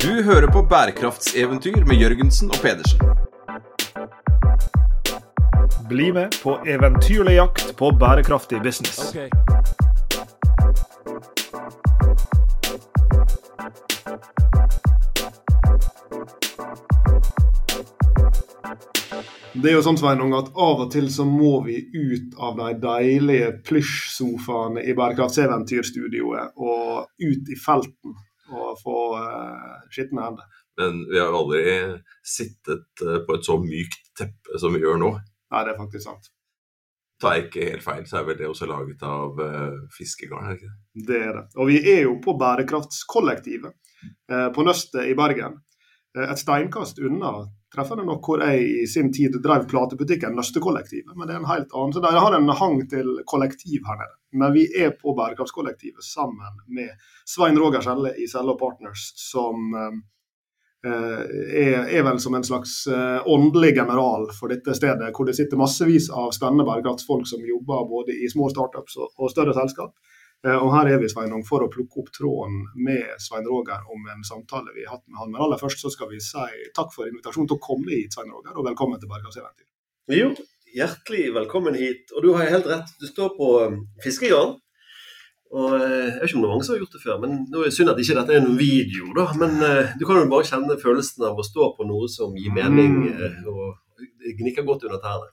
Du hører på bærekraftseventyr med Jørgensen og Pedersen. Bli med på eventyrlig jakt på bærekraftig business. Det er jo sånn Sveinung, at av og til så må vi ut av de deilige plysjsofaene i Bærekraftseventyrstudioet og ut i felten og få uh, skitne hender. Men vi har aldri sittet eh, på et så mykt teppe som vi gjør nå. Nei, det er faktisk sant. Tar jeg ikke helt feil, så er vel det også laget av uh, fiskegarn? er ikke det? Det er det. Og vi er jo på Bærekraftskollektivet uh, på Nøstet i Bergen. Uh, et steinkast unna treffer du nok hvor jeg i sin tid drev platebutikken Nøstekollektivet. Men det er en helt annen. Så de har en hang til kollektiv her nede. Men vi er på Bærekraftskollektivet sammen med Svein Roger Skjelle i Selle Partners, som eh, er, er, vel som en slags eh, åndelig general for dette stedet, hvor det sitter massevis av spennende bærekraftsfolk som jobber både i små startups og større selskap. Eh, og her er vi Sveinung, for å plukke opp tråden med Svein Roger om en samtale vi har hatt med han. Men aller først så skal vi si takk for invitasjonen til å komme hit, Svein Roger, og velkommen til Bærekraftseventyr. Jo, hjertelig velkommen hit. Og du har helt rett, du står på um, fiskegarn. Og eh, Jeg vet ikke om det er mange som har gjort det før, men nå er det synd at ikke dette er noen video. da, Men uh, du kan jo bare kjenne følelsen av å stå på noe som gir mening, uh, og det gnikker godt under tærne.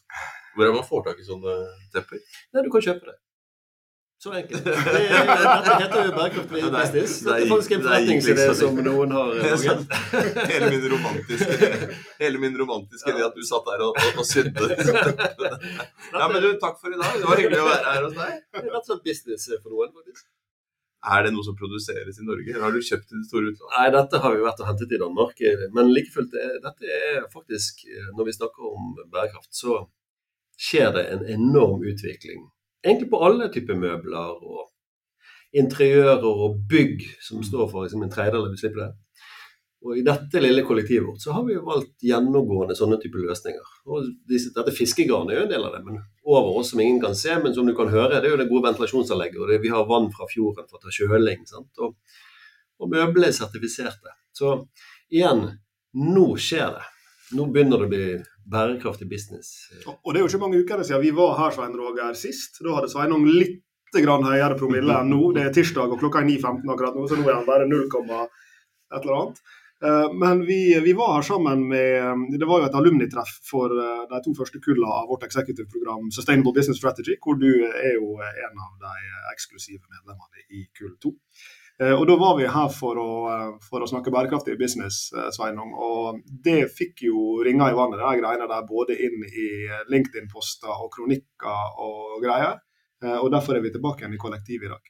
Hvor er man får tak i sånne tepper? Nei, du kan kjøpe det. Så enkelt. Det, dette heter jo bærekraftig business. Dette er faktisk en forretningsidé som noen har laget. hele min romantiske Hele min romantiske idé at du satt der og, og, og sydde. Ja, men du, takk for i dag. Det var hyggelig å være her hos deg. Det rett og slett business for noen, faktisk. Er det noe som produseres i Norge, eller har du kjøpt i det store utlandet? Nei, dette har vi vært og hentet i Danmark. Men like fullt, dette er faktisk Når vi snakker om bærekraft, så skjer det en enorm utvikling. Egentlig på alle typer møbler og interiører og bygg, som står for liksom, en tredjedel av utslippene. Og I dette lille kollektivet vårt så har vi jo valgt gjennomgående sånne typer løsninger. Og disse, dette Fiskegarnet er jo en del av det, men over oss som ingen kan se, men som du kan høre, det er jo det gode ventilasjonsanlegget. og det, Vi har vann fra fjorden for å ta kjøling. sant? Og, og møblene er sertifiserte. Så igjen, nå skjer det. Nå begynner det å bli bærekraftig business. Og det er jo ikke mange uker siden vi var her, Svein Roger, sist. Da hadde Sveinung litt grann høyere promille enn nå. Det er tirsdag og klokka er 9.15 akkurat nå, så nå er han bare 0, et eller annet. Eh, Men vi, vi var her sammen med Det var jo et alumnitreff for eh, de to første kullene av vårt executive-program Sustainable Business Strategy, hvor du er jo en av de eksklusive medlemmene i kull 2. Eh, Og Da var vi her for å, eh, for å snakke bærekraftig business, eh, Sveinung. Og det fikk jo ringer i vannet, de greiene der, både inn i LinkedIn-poster og kronikker og greier. Og Derfor er vi tilbake igjen i kollektiv i dag.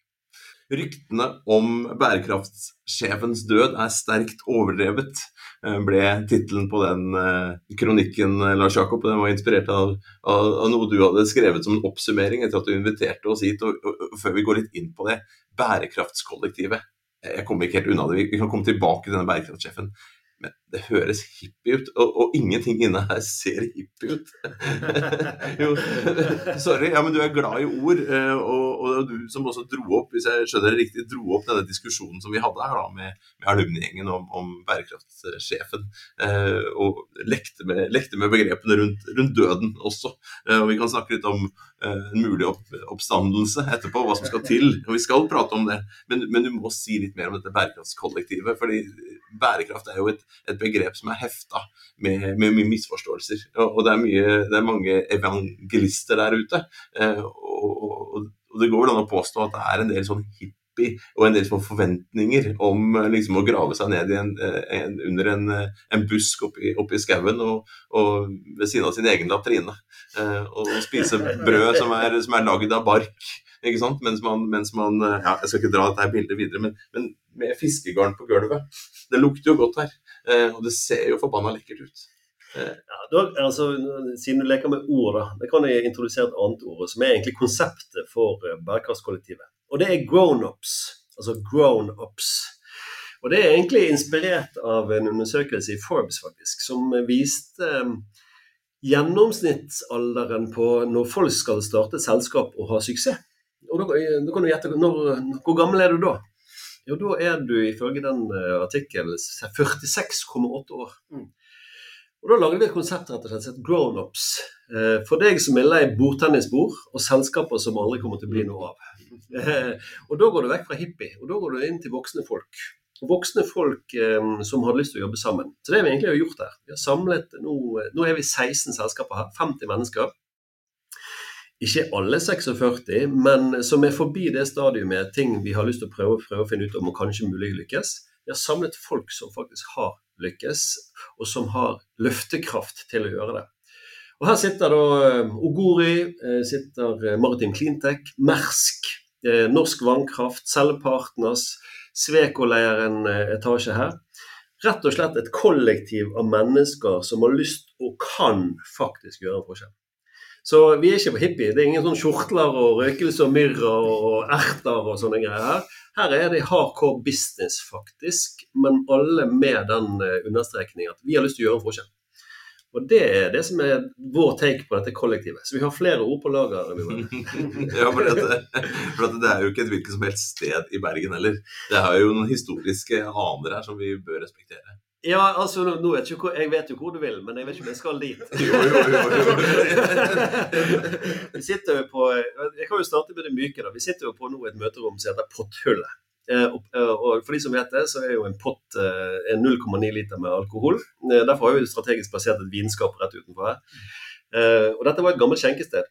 Ryktene om bærekraftsjefens død er sterkt overdrevet, eh, ble tittelen på den eh, kronikken, eh, Lars Jakob. Den var inspirert av, av, av noe du hadde skrevet som en oppsummering etter at du inviterte oss hit. Og, og, Før vi går litt inn på det, bærekraftskollektivet. Jeg kommer ikke helt unna det. Vi kan komme tilbake til denne bærekraftsjefen. Men det høres hippie ut, og, og ingenting inne her ser hippie ut. jo, sorry, ja, men du er glad i ord, eh, og, og du som også dro opp, hvis jeg skjønner det riktig, dro opp denne diskusjonen som vi hadde her da, med, med alumnegjengen om, om bærekraftsjefen, eh, og lekte med, lekte med begrepene rundt, rundt døden også. Eh, og vi kan snakke litt om en mulig opp, oppstandelse etterpå, hva som skal til, og vi skal prate om det. Men, men du må si litt mer om dette bærekraftskollektivet, fordi bærekraft er jo et et begrep som er hefta med, med mye misforståelser. Og, og det, er mye, det er mange evangelister der ute. Eh, og, og, og, det går vel an å påstå at det er en del sånn hippie og en del sånn forventninger om eh, liksom, å grave seg ned en, en, under en, en busk oppi, oppi skauen og, ved siden av sin egen latrine. Eh, og spise brød som er, som er lagd av bark. Mens man, mens man ja, Jeg skal ikke dra dette bildet videre, men, men med fiskegarn på gulvet. Det lukter jo godt her. Eh, og det ser jo forbanna lekkert ut. Ja, da, altså, siden du leker med ord, da, da kan jeg introdusere et annet ord, som er egentlig konseptet for eh, bærekraftskollektivet. Og det er grown-ups. Altså grown-ups. Og det er egentlig inspirert av en undersøkelse i Forbes, faktisk, som viste gjennomsnittsalderen på når folk skal starte selskap og ha suksess. Og da, da kan du gjette når, Hvor gammel er du da? Jo, da er du ifølge den uh, artikkelen 46,8 år. Mm. Og Da lagde vi et konsept rett og slett Grownups. Uh, for deg som er lei bordtennisbord og selskaper som aldri kommer til å bli noe av. Uh, og Da går du vekk fra hippie, og da går du inn til voksne folk. Voksne folk som hadde lyst til å jobbe sammen. Så det vi egentlig har gjort her. Vi har samlet, Nå, nå er vi 16 selskaper her, 50 mennesker ikke alle 46, men som er forbi det stadiet med ting vi har lyst til å prøve, prøve å finne ut om og kanskje mulig lykkes. Vi har samlet folk som faktisk har lykkes, og som har løftekraft til å gjøre det. Og Her sitter da eh, Ogori, eh, sitter eh, Maritim Cleantech, Mersk, Norsk Vannkraft, Cellepartners, Sveko-leier en etasje her. Rett og slett et kollektiv av mennesker som har lyst og kan faktisk gjøre en forskjell. Så vi er ikke på hippie. Det er ingen sånn kjortler og røkelse og myrra og erter og sånne greier her. Her er det hardcore business, faktisk, men alle med den understrekningen understrekning at vi har lyst til å gjøre en forskjell. Og Det er det som er vår take på dette kollektivet. Så vi har flere ord på lager. ja, for, dette, for det er jo ikke et hvilket som helst sted i Bergen heller. Det er jo noen historiske aner her som vi bør respektere. Ja, altså, nå vet jeg, ikke, jeg vet jo hvor du vil, men jeg vet ikke om jeg skal dit. Jo, jo, jo, vi sitter jo på, Jeg kan jo starte med det myke. da. Vi sitter jo på nå et møterom som heter Potthullet. Eh, eh, og for de som vet det, så er jo en pott 0,9 eh, liter med alkohol. Derfor har vi strategisk plassert et vinskap rett utenfor her. Og dette var et gammelt skjenkested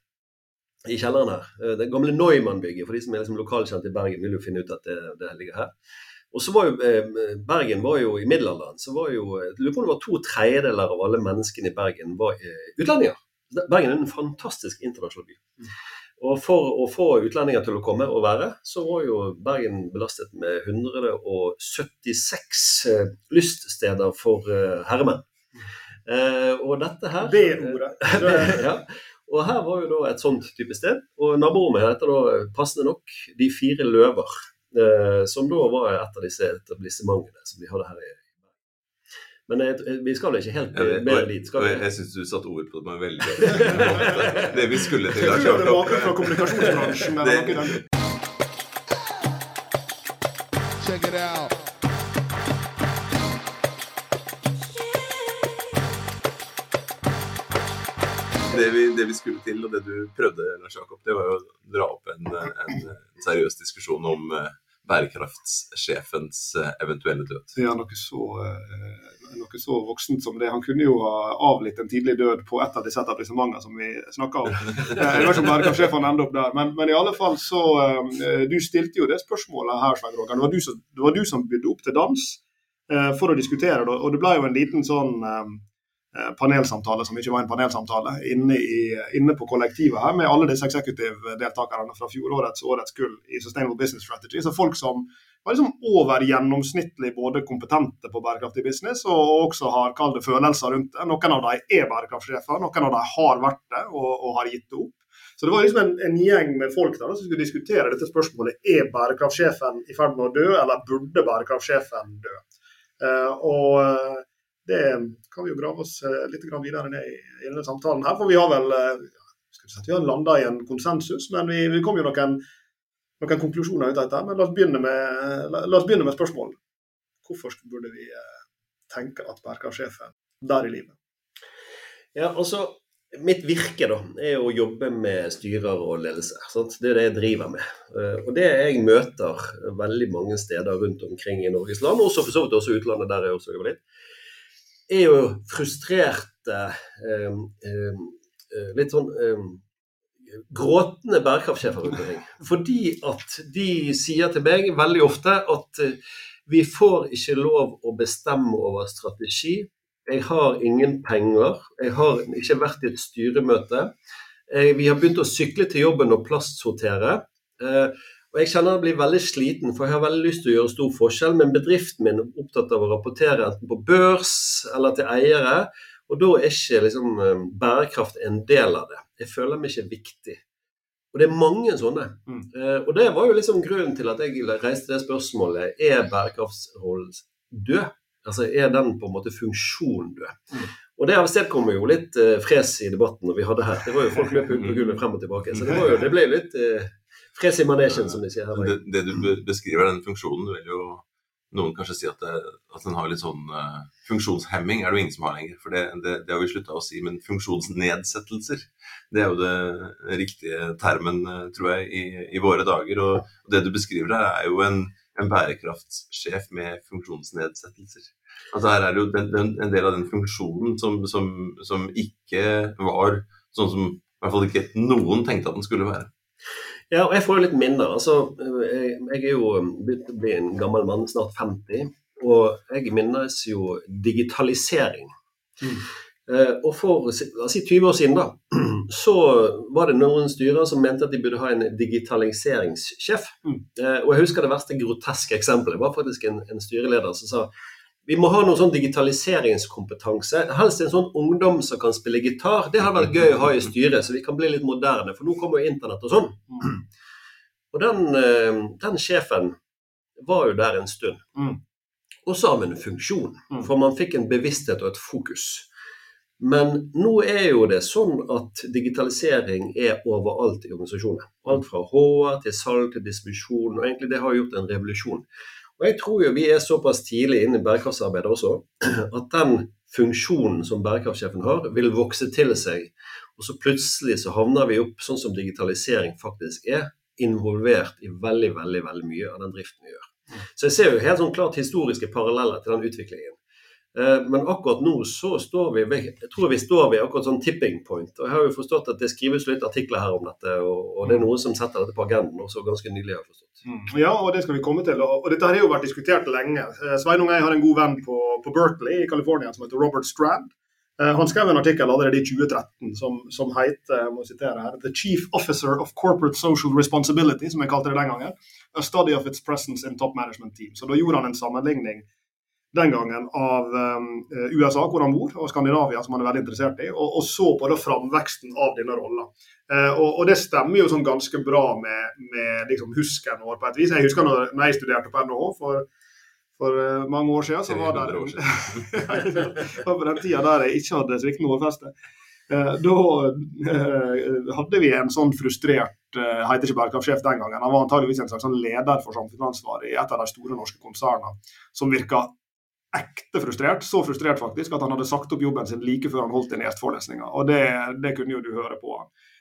i kjelleren her. Det gamle Neumann-bygget, for de som er liksom lokalkjent i Bergen, vil jo finne ut at det, det ligger her. Og så var jo eh, Bergen var jo i middelalderen så var jo lurer på om det var to tredjedeler av alle menneskene i Bergen var eh, utlendinger. Bergen er en fantastisk internasjonal by. Og for å få utlendinger til å komme og være, så var jo Bergen belastet med 176 eh, lyststeder for herremenn. Og dette her B-ordet. ja. Og her var jo da et sånt type sted. Og naborommet heter da passende nok De fire løver. Eh, som da var et av disse etablissementene som vi hadde her i men jeg, vi skal ikke helt ja, mer dit. skal vi? Jeg, jeg syns du satte ord på det på en veldig måte. Det vi skulle til. Jeg tror det var fra kommunikasjonsbransjen. Check it out. Det vi, det vi, skulle til, og det du prøvde, Lars Jakob, det var jo å dra opp en, en seriøs diskusjon om bærekraftsjefens eh, eventuelle død. Ja, noe så, eh, noe så, voksent som det. Han kunne jo ha avlitt en tidlig død på et av disse etablissementene som vi snakker om. Jeg vet ikke om bærekraftsjefen ender opp der, men, men, i alle fall så eh, Du stilte jo det spørsmålet her, Svein Roger. Det var du som, det var du som bydde opp til dans for å diskutere det, og det ble jo en liten sånn Eh, panelsamtale som ikke var en panelsamtale, inne, i, inne på kollektivet her med alle disse executive-deltakerne fra fjorårets årets gull i Sustainable Business Strategy. Så folk som var liksom over gjennomsnittlig både kompetente på bærekraftig business og også har kalde følelser rundt det. Noen av dem er bærekraftsjefer, noen av dem har vært det og, og har gitt det opp. Så det var liksom en, en gjeng med folk der som skulle diskutere dette spørsmålet. Er bærekraftsjefen i ferd med å dø, eller burde bærekraftsjefen dø? Uh, og det kan vi jo grave oss eh, litt videre ned i, i denne samtalen her. For vi har vel skal vi si vi har landa i en konsensus, men vi, vi kom jo noen, noen konklusjoner ut av dette. Men la oss begynne med, la, la oss begynne med spørsmål. Hvorfor burde vi eh, tenke at bærekraftsjefen der i livet? Ja, altså Mitt virke da, er å jobbe med styrer og ledelse. Sant? Det er det jeg driver med. Og det jeg møter veldig mange steder rundt omkring i Norges land, og for så vidt også utlandet, der jeg også jobber litt, er jo frustrerte eh, eh, Litt sånn eh, gråtende bærekraftsjefer rundt omkring. Fordi at de sier til meg veldig ofte at eh, vi får ikke lov å bestemme over strategi. Jeg har ingen penger. Jeg har ikke vært i et styremøte. Eh, vi har begynt å sykle til jobben og plastsortere. Og Jeg kjenner jeg blir veldig sliten, for jeg har veldig lyst til å gjøre stor forskjell. Men bedriften min er opptatt av å rapportere enten på børs eller til eiere. Og da er ikke liksom, eh, bærekraft en del av det. Jeg føler meg ikke viktig. Og det er mange sånne. Mm. Uh, og det var jo liksom grunnen til at jeg reiste det spørsmålet. Er bærekraftsrollen død? Altså er den på en måte funksjonen død? Mm. Og det avstedkommer jo litt uh, fres i debatten når vi hadde her. Det var jo Folk løp ut på gulvet frem og tilbake. Så det, jo, det ble jo litt uh, Fres i manesjen, som de sier her. Det, det du be- beskriver, den funksjonen, vil jo noen kanskje si at, det, at den har litt sånn uh, Funksjonshemming er det jo ingen som har lenger, for det, det, det har vi slutta å si. Men funksjonsnedsettelser, det er jo det riktige termen, eh, tror jeg, i, i våre dager. Og, og det du beskriver her, er jo en, en bærekraftssjef med funksjonsnedsettelser. Altså her er det jo den, den, en del av den funksjonen som, som, som ikke var sånn som i hvert fall ikke noen tenkte at den skulle være. Ja, og jeg får jo litt minner. Altså, jeg, jeg er jo begynt å bli en gammel mann, snart 50. Og jeg minnes jo digitalisering. Eh, og for la oss si 20 år siden, da, så var det noen styrer som mente at de burde ha en digitaliseringssjef. Mm. Eh, og jeg husker det verste groteske eksempelet. Det var faktisk en, en styreleder som sa vi må ha noe sånn digitaliseringskompetanse. Helst en sånn ungdom som kan spille gitar. Det hadde vært gøy å ha i styret, så vi kan bli litt moderne. For nå kommer jo internett og sånn. Og den, eh, den sjefen var jo der en stund. Mm. Og så har vi en funksjon, Mm. for man fikk en bevissthet og et fokus. Men nå er jo det sånn at digitalisering er overalt i organisasjonen. Alt fra HR til salg til distribusjon, og egentlig det har gjort en revolusjon. Og jeg tror jo vi er såpass tidlig inne i bærekraftsarbeidet også at den funksjonen som bærekraftsjefen har, vil vokse til seg. Og så plutselig så havner vi opp sånn som digitalisering faktisk er, involvert i veldig, veldig, veldig mye av den driften vi gjør. Så jeg ser jo helt sånn klart historiske paralleller til den utviklingen. Eh, Men akkurat nå så står vi jeg tror vi står ved akkurat sånn tipping point. Og jeg har jo forstått at det skrives litt artikler her om dette, og, det er noen som setter dette på agendaen også ganske nylig, har jeg forstått. Mm. Ja, og det skal vi komme til. Og, dette har jo vært diskutert lenge. Eh, Sveinung og jeg har en god venn på, på Berkeley i California som heter Robert Strand. Eh, Han skrev en artikkel allerede i 2013 som, som heter må sitere her, 'The Chief Officer of Corporate Social Responsibility', som jeg kalte det den gangen. A study of its presence in top management team. Så da gjorde han en sammenligning den gangen av um, USA, hvor han bor, og Skandinavia, som han er veldig interessert i, og, og så på da framveksten av denne rolla. Eh, og, og det stemmer jo sånn ganske bra med, med liksom husken vår på et vis. Jeg husker når, når jeg studerte på NHH for, for eh, mange år siden, så var det på den tida der jeg ikke hadde sviktende hårfeste. Eh, da eh, hadde vi en sånn frustrert eh, heter ikke bærekraftsjef den gangen. Han var antageligvis en slags sånn leder for samfunnsansvar i et av de store norske konsernene, som virka ekte frustrert. Så frustrert faktisk at han hadde sagt opp jobben sin like før han holdt den gjestforelesninga. Og det, det kunne jo du høre på.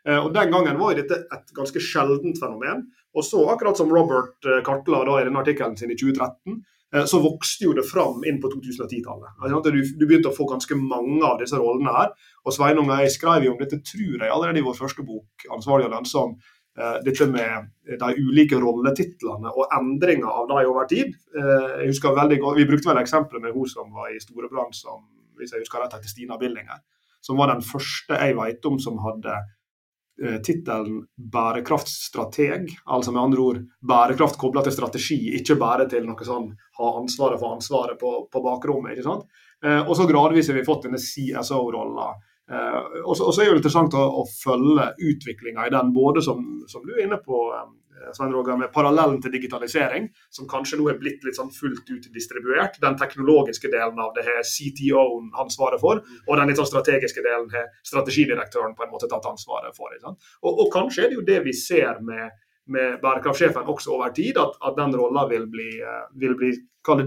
Eh, Og Den gangen var jo dette et ganske sjeldent fenomen. Og så, akkurat som Robert eh, kartla da i denne artikkelen sin i 2013, eh, så vokste jo det fram inn på 2010-tallet. Altså, Du, du begynte å få ganske mange av disse rollene her. Og Sveinung og jeg skrev jo om dette, tror jeg, allerede i vår første bok, 'Ansvarlig og lønnsom'. Eh, Dette med de ulike rolletitlene og endringer av dem over tid. Eh, Jeg husker veldig godt, Vi brukte vel eksempelet med hun som var i Storebrand, som hvis jeg husker rett heter Stina Billinger. Som var den første jeg vet om som hadde eh, tittelen bærekraftstrateg. Altså med andre ord bærekraft kobla til strategi, ikke bare til noe sånn ha ansvaret for ansvaret på, på bakrommet. ikke sant? Eh, og så gradvis har vi fått denne CSO-rolla. Eh, og, så, er det interessant å, å følge utviklinga i den, både som, som du er inne på, eh, Svein Roger, med parallellen til digitalisering, som kanskje nå er blitt litt sånn fullt ut distribuert. Den teknologiske delen av det har CTO-en ansvaret for, og den litt sånn strategiske delen har strategidirektøren på en måte tatt ansvaret for. Og, og kanskje er det jo det vi ser med, med bærekraftsjefen også over tid, at, at den rolla vil bli, eh, vil bli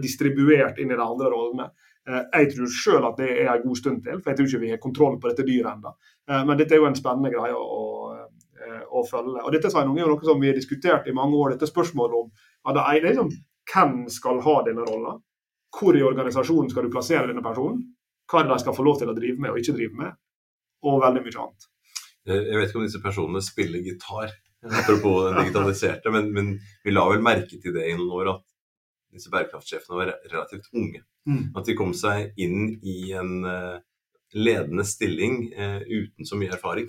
distribuert inn i de andre rollene. Eh, Jeg tror selv at det er en god stund til, for jeg tror ikke vi har kontroll på dette dyret ennå. Eh, Men dette er jo en spennende greie å, å, eh, følge. Og dette Sveinung, er jo noe som vi har diskutert i mange år. Dette spørsmålet om ja, det er liksom, hvem skal ha denne rolla? Hvor i organisasjonen skal du plassere denne personen? Hva er det de skal få lov til å drive med og ikke drive med? Og veldig mye annet. Jeg vet ikke om disse personene spiller gitar, apropos den digitaliserte, men, men vi la vel merke til det i noen år at disse bærekraftsjefene var relativt unge. Mm. At de kom seg inn i en eh, ledende stilling eh, uten så mye erfaring.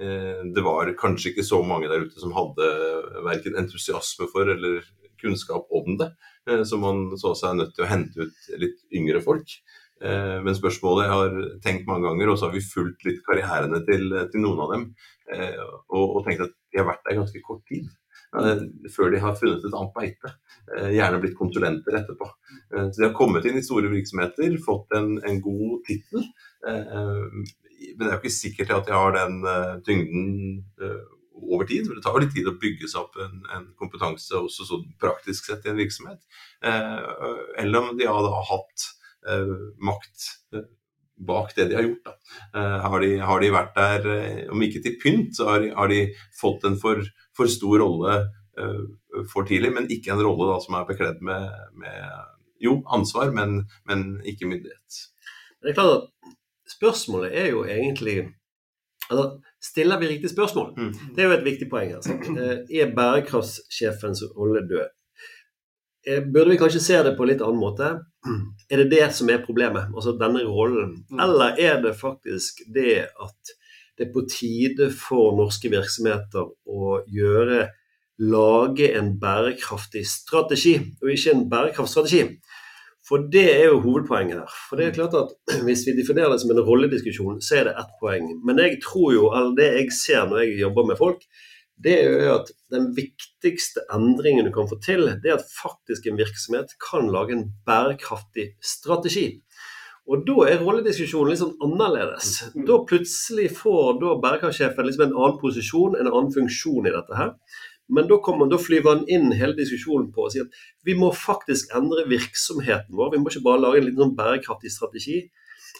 Eh, det var kanskje ikke så mange der ute som hadde verken entusiasme for eller kunnskap om det, så man så seg nødt til å hente ut litt yngre folk. Men spørsmålet jeg har tenkt mange ganger, og så har vi fulgt litt karrierene til, til noen av dem, og, og tenkt at de har vært der ganske kort tid. Før de har funnet et annet beite. Eh, Gjerne blitt konsulenter etterpå. Eh, Så de har kommet inn i store virksomheter, fått en, en god tittel. eh, Men det er jo ikke sikkert at de har den tyngden over tid. For det tar jo litt tid å bygge seg opp en, en kompetanse også sånn praktisk sett i en virksomhet. Eller om de hadde hatt makt bak det de har gjort. Eh, har, de, har, de, vært der, eh, om ikke til pynt, så har de, har de fått en for, for stor rolle eh, for tidlig, men ikke en rolle da, som er bekledd med, med jo, ansvar, men, men, ikke myndighet. Det er klart at Spørsmålet er jo egentlig altså, Stiller vi riktig spørsmål? Mm. Det er jo et viktig poeng. Altså. Er bærekraftssjefens rolle død? Eh, burde vi kanskje se det på en litt annen måte? Er det det som er problemet, altså denne rollen? Mm. Eller er det faktisk det at det er på tide for norske virksomheter å gjøre lage en bærekraftig strategi, og ikke en bærekraftstrategi. For det er jo hovedpoenget her. For det er klart at Hvis vi definerer det som en rollediskusjon, så er det ett poeng. Men jeg tror jo, eller det jeg ser når jeg jobber med folk, det er jo at den viktigste endringen du kan få til, det er at faktisk en virksomhet kan lage en bærekraftig strategi. Og da er rollediskusjonen litt sånn annerledes. Mm. Da plutselig får da bærekraftsjefen liksom en annen posisjon, en annen funksjon i dette her. Men da, kommer, da flyver han inn hele diskusjonen på å si at vi må faktisk endre virksomheten vår. Vi må ikke bare lage en liten sånn bærekraftig strategi,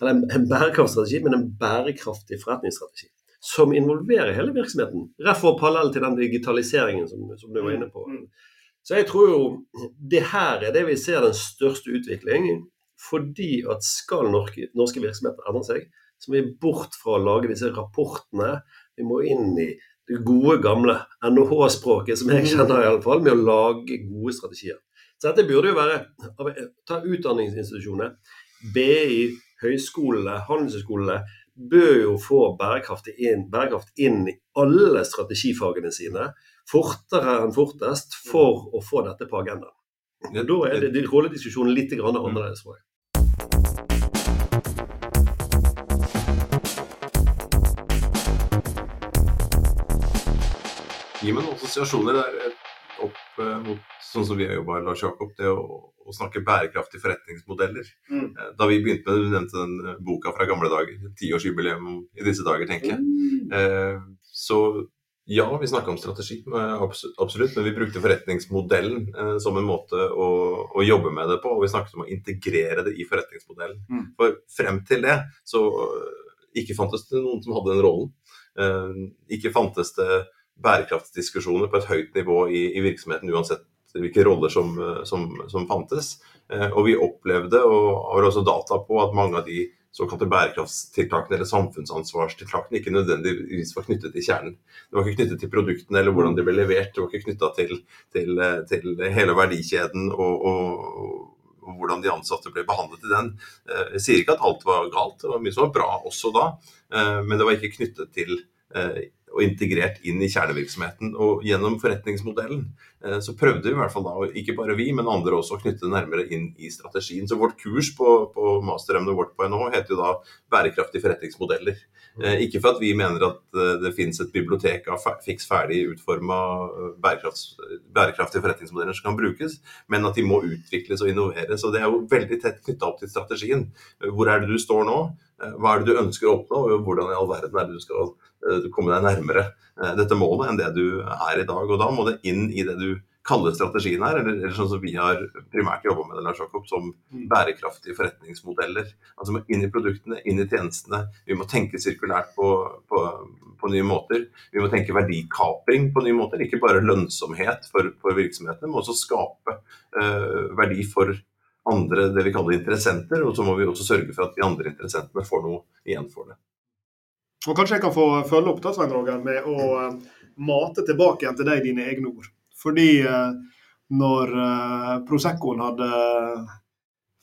eller en, en bærekraftstrategi, men en bærekraftig forretningsstrategi. Som involverer hele virksomheten. Rett for parallell til den digitaliseringen som, som, du var inne på. Mm. Så jeg tror jo det her er det vi ser den største utviklingen. Fordi at skal norske, norske virksomheter endre seg, så må vi bort fra å lage disse rapportene. Vi må inn i det gode, gamle NHH-språket, som jeg kjenner i alle fall, med å lage gode strategier. Så dette burde jo være Ta utdanningsinstitusjonene. BI, høyskolene, handelshøyskolene bør jo få bærekraft inn, bærekraft inn i alle strategifagene sine fortere enn fortest for å få dette på agendaen. Da er det, rollediskusjonen litt annerledes, tror jeg. Gi meg noen assosiasjoner der eh, opp eh, mot sånn som vi har jobba, Lars Jakob, det å, å snakke bærekraftige forretningsmodeller. Mm. Eh, da vi begynte med Du nevnte den boka fra gamle dager. Tiårsjubileum i disse dager, tenker jeg. Mm. Eh, så ja, vi snakka om strategi, absolutt, men vi brukte forretningsmodellen eh, som en måte å, å, jobbe med det på. Og vi snakket om å integrere det i forretningsmodellen. Mm. For frem til det så ikke fantes det noen som hadde den rollen. Eh, ikke fantes det bærekraftsdiskusjoner på et høyt nivå i, i virksomheten, uansett hvilke roller som, som, som fantes. Eh, og vi opplevde, og har også data på, at mange av de såkalte bærekraftstiltakene eller samfunnsansvarstiltakene ikke nødvendigvis var knyttet til kjernen. Det var ikke knyttet til produktene eller hvordan de ble levert, det var ikke knytta til, til, til, hele verdikjeden og, og, og, hvordan de ansatte ble behandlet i den. Eh, jeg sier ikke at alt var galt, det var mye som var bra også da, eh, men det var ikke knyttet til og integrert inn i kjernevirksomheten. Og gjennom forretningsmodellen eh, så prøvde vi i hvert fall da, ikke bare vi, men andre også, å knytte det nærmere inn i strategien. Så vårt kurs på, på masteremnet vårt på NHO heter jo da 'Bærekraftige forretningsmodeller'. Eh, ikke for at vi mener at eh, det finnes et bibliotek av fiks ferdig utforma bærekraftige forretningsmodeller som kan brukes, men at de må utvikles og innoveres. Og det er jo veldig tett knytta opp til strategien. Hvor er det du står nå? Hva er det du ønsker å oppnå, og hvordan i all verden er det du skal Eh, komme deg nærmere eh, dette målet enn det du er i dag. Og da må det inn i det du kaller strategien her, eller, eller sånn som vi har primært jobba med Lars Jakob, som mm. bærekraftige forretningsmodeller. Altså må inn i produktene, inn i tjenestene. Vi må tenke sirkulært på, på, på nye måter. Vi må tenke verdikapring på nye måter. Ikke bare lønnsomhet for, for virksomhetene, men også skape uh, verdi for andre, det vi kaller interessenter. Og så må vi også sørge for at de andre interessentene får noe igjen for det. Og Kanskje jeg kan få følge opp da, Svein Roger, med å uh, mate tilbake igjen til deg dine egne ord. Fordi uh, når uh, Proseccoen hadde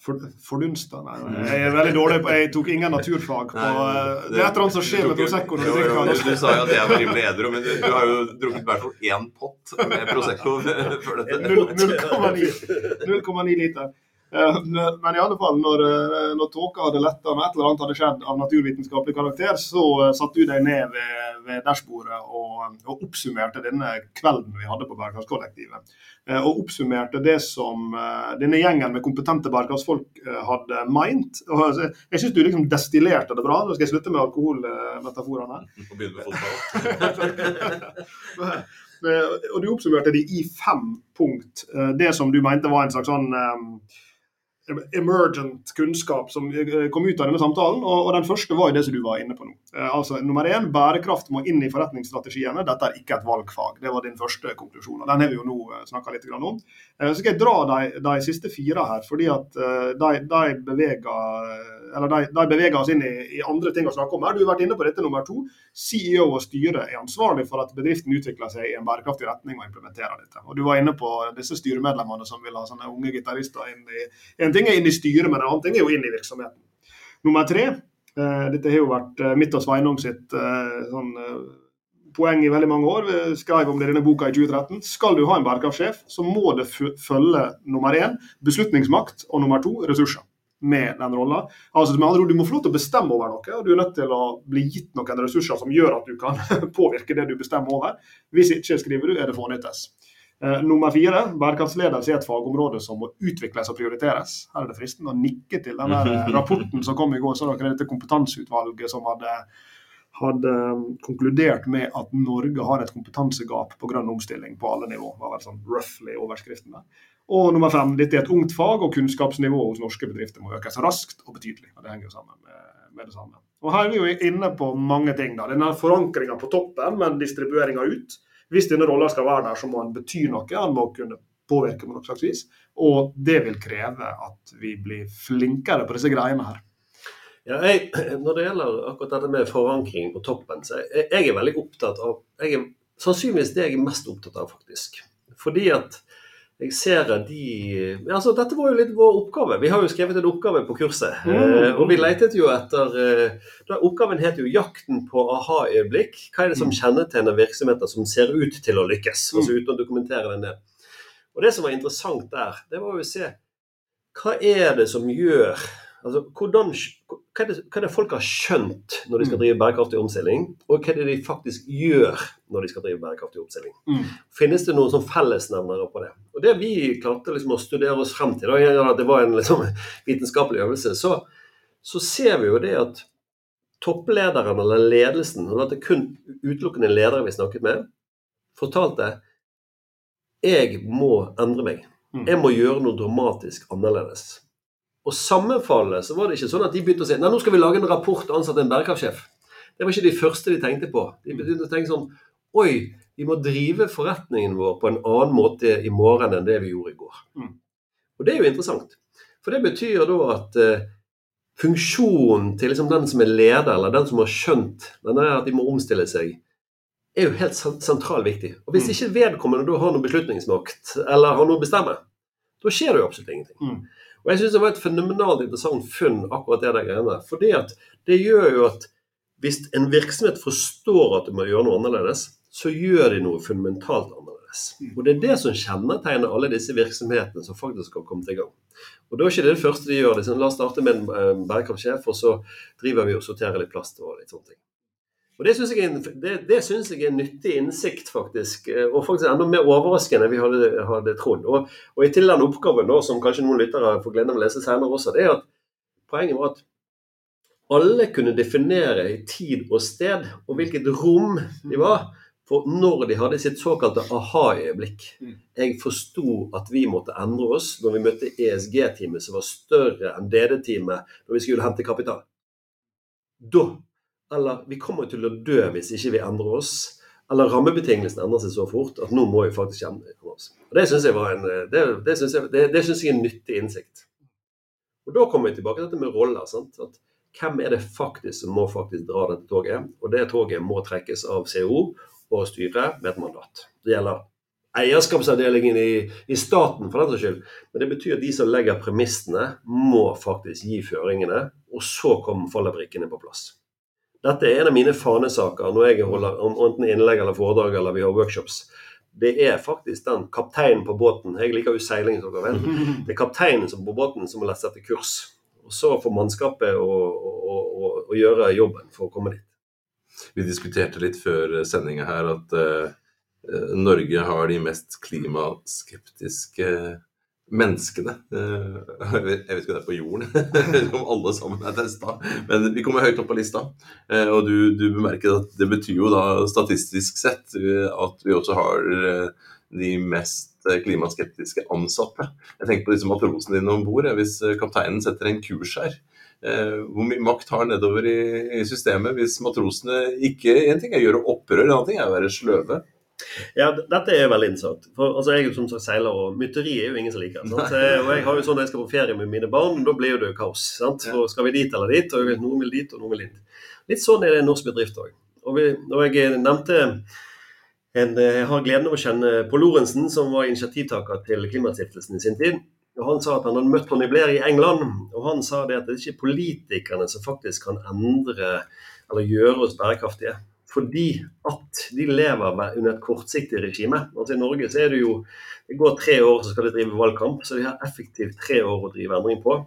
for, fordunsta Nei, jeg er veldig dårlig på Jeg tok ingen naturfag på Nei, det, det, er et eller annet som skjer med Prosecco når du drikker den. Du sa jo at jeg var rimelig edru, men du, du, har jo drukket i hvert fall én pott med Prosecco før dette. 0,9 liter. Eh, Men i alle fall, når, eh, når tåka hadde letta og et eller annet hadde skjedd av naturvitenskapelig karakter, så eh, satte du deg ned ved, ved dashbordet og, og oppsummerte denne kvelden vi hadde på Bærekraftskollektivet. Og oppsummerte det som denne gjengen med kompetente bærekraftsfolk hadde meint. Og altså, Jeg syns du liksom destillerte det bra. Nå skal jeg slutte med alkoholmetaforene. Og begynne med fotball. Og du oppsummerte de i fem punkt. Det som du mente var en slags sånn emergent kunnskap som eh, kom ut av denne samtalen. Og, den første var jo det som du var inne på nå. Eh, altså Nummer én, bærekraft må inn i forretningsstrategiene. Dette er ikke et valgfag. Det var din første konklusjon. og Den har vi jo nå snakka litt om. Eh, Så skal jeg dra de, de siste fire her, fordi at eh, de, de, beveger, eller de, de beveger oss inn i, i andre ting å snakke om her. Du har vært inne på dette nummer to. CEO og styre er ansvarlig for at bedriften utvikler seg i en bærekraftig retning og implementerer dette. Og Du var inne på disse styremedlemmene som vil ha sånne unge gitarister inn i En ting er inn i styret, men en annen ting er jo inn i virksomheten. Nummer tre. eh, Dette har jo vært eh, mitt og Sveinung sitt eh, sånn, poeng i veldig mange år. Vi skrev om det i denne boka i 2013. Skal du ha en bærekraftsjef, så må det følge nummer én beslutningsmakt og nummer to ressurser med den rolla. Altså, med andre ord, du må få lov til å bestemme over noe, og du er nødt til å bli gitt noen ressurser som gjør at du kan påvirke det du bestemmer over. Hvis ikke, skriver du, er det fånyttes. Eh, nummer fire, bærekraftsledelse er et fagområde som må utvikles og prioriteres. Her er det fristende å nikke til den eh, rapporten som kom i går. Så dere dette kompetanseutvalget som hadde, hadde um, konkludert med at Norge har et kompetansegap på grønn omstilling på alle nivå. var vel sånn roughly overskriften der. Og nummer fem, dette er et ungt fag, og kunnskapsnivået hos norske bedrifter må økes raskt og betydelig. og Det henger jo sammen med, det samme. Og Her er vi jo inne på mange ting. da. Denne forankringa på toppen, men distribueringa ut. Hvis denne rolla skal være der, så må den bety noe. Den må kunne påvirke på noe slags vis. Og det vil kreve at vi blir flinkere på disse greiene her. Ja, jeg, når det gjelder akkurat dette med forankring på toppen, så jeg, jeg er veldig opptatt av jeg er, Sannsynligvis det jeg er mest opptatt av, faktisk. Fordi at jeg ser at de altså Dette var jo litt vår oppgave. Vi har jo skrevet en oppgave på kurset. Mm. eh, Og vi letet jo etter eh, da Oppgaven het jo 'Jakten på aha-øyeblikk'. Hva er det som kjennetegner virksomheter som ser ut til å lykkes? Altså uten å dokumentere den ned. Og det som var interessant der, det var jo å se hva er det som gjør altså hvordan, hva, er det, hva er det folk har skjønt når de skal drive bærekraftig omstilling, og hva er det de faktisk gjør når de skal drive bærekraftig omstilling? Mm. Finnes det noen sånn fellesnevnere på det? Og Det vi klarte liksom å studere oss frem til, da, det var en liksom, vitenskapelig øvelse, så, så ser vi jo det at topplederen eller ledelsen, og det kun utelukkende ledere vi snakket med, fortalte jeg må endre meg. Mm. Jeg må gjøre noe dramatisk annerledes. Og sammenfallende så var det ikke sånn at de begynte å si nei, nå skal vi lage en rapport og ansette en bærekraftsjef. Det var ikke de første de tenkte på. De begynte å tenke sånn Oi, vi må drive forretningen vår på en annen måte i morgen enn det vi gjorde i går. Mm. Og det er jo interessant. For det betyr da at eh, funksjonen til liksom den som er leder, eller den som har skjønt denne at de må omstille seg, er jo helt sentralt sentral viktig. Og hvis Mm. ikke vedkommende da har noe beslutningsmakt, eller har noe å bestemme, da skjer det jo absolutt ingenting. Mm. Og jeg syns det var et fenomenalt interessant funn, akkurat det der greiene. Fordi at det gjør jo at hvis en virksomhet forstår at de må gjøre noe annerledes, så gjør de noe fundamentalt annerledes. Og det er det som kjennetegner alle disse virksomhetene som faktisk har kommet i gang. Og da er ikke det det første de gjør. Det sånn, La oss starte med en eh, bærekraftsjef, og så driver vi og sorterer litt plast og litt sånne ting. Og Det syns jeg, det, det synes jeg er en nyttig innsikt, faktisk. eh, Og faktisk enda mer overraskende enn vi hadde, hadde trodd. Og, og i til den oppgaven, da, som kanskje noen lyttere får glede av å lese senere også, det er at poenget var at alle kunne definere i tid og sted, og hvilket rom de var, for når de hadde sitt såkalte aha-øyeblikk. Mm. Jeg forsto at vi måtte endre oss når vi møtte ESG-teamet, som var større enn DD-teamet når vi skulle hente kapital. Da Eller vi kommer til å dø hvis ikke vi endrer oss. Eller rammebetingelsene endrer seg så fort at nå må vi faktisk endre oss. Og Det syns jeg, en, det, det synes jeg, det, det synes jeg er en nyttig innsikt. Og Da kommer vi tilbake til dette med roller. sant? At hvem er det faktisk som må faktisk dra dette toget? Og det toget må trekkes av CO og styret med et mandat. Det gjelder eierskapsavdelingen i, i staten, for den saks skyld. Men det betyr at de som legger premissene, må faktisk gi føringene. Og så kommer faller brikkene på plass. Dette er en av mine fanesaker når jeg holder enten innlegg eller foredrag eller vi har workshops. det er faktisk den kapteinen på båten. Jeg liker jo seiling, som dere vet. Det er kapteinen som på båten som må sette kurs. Og så får mannskapet å, å, å, å gjøre jobben for å komme dit. Vi diskuterte litt før sendinga her at uh, Norge har de mest klimaskeptiske menneskene. Jeg vet ikke om det er på jorden, om alle sammen er testa, men vi kommer høyt opp på lista. Uh, og du, du bemerker at det betyr jo da statistisk sett at vi også har de mest klimaskeptiske ansatte. Jeg tenker på disse matrosene dine om bord. Hvis kapteinen setter en kurs her, Eh, hvor mye makt har nedover i, systemet hvis matrosene ikke En ting er å gjøre opprør, en annen ting er å være sløve. Ja, dette er veldig interessant. For altså, Jeg er jo som sagt seiler, og mytteri er jo ingen som liker. Sant? Og jeg har jo sånn at jeg skal på ferie med mine barn, da blir jo det kaos. sant? For skal vi dit eller dit, og noen vil dit, og noen vil dit. Litt sånn er det i norsk bedrift òg. Og, og jeg nevnte en, jeg har gleden av å kjenne Pål Lorentzen, som var initiativtaker til Klimastiftelsen i sin tid. Og Han sa at han hadde møtt Tony Blair i England, og han sa det at det er ikke politikerne som faktisk kan endre eller gjøre oss bærekraftige. Fordi at de lever under et kortsiktig regime. Altså I Norge så er det jo Det går tre år, så skal de drive valgkamp. Så de har effektivt tre år å drive endring på.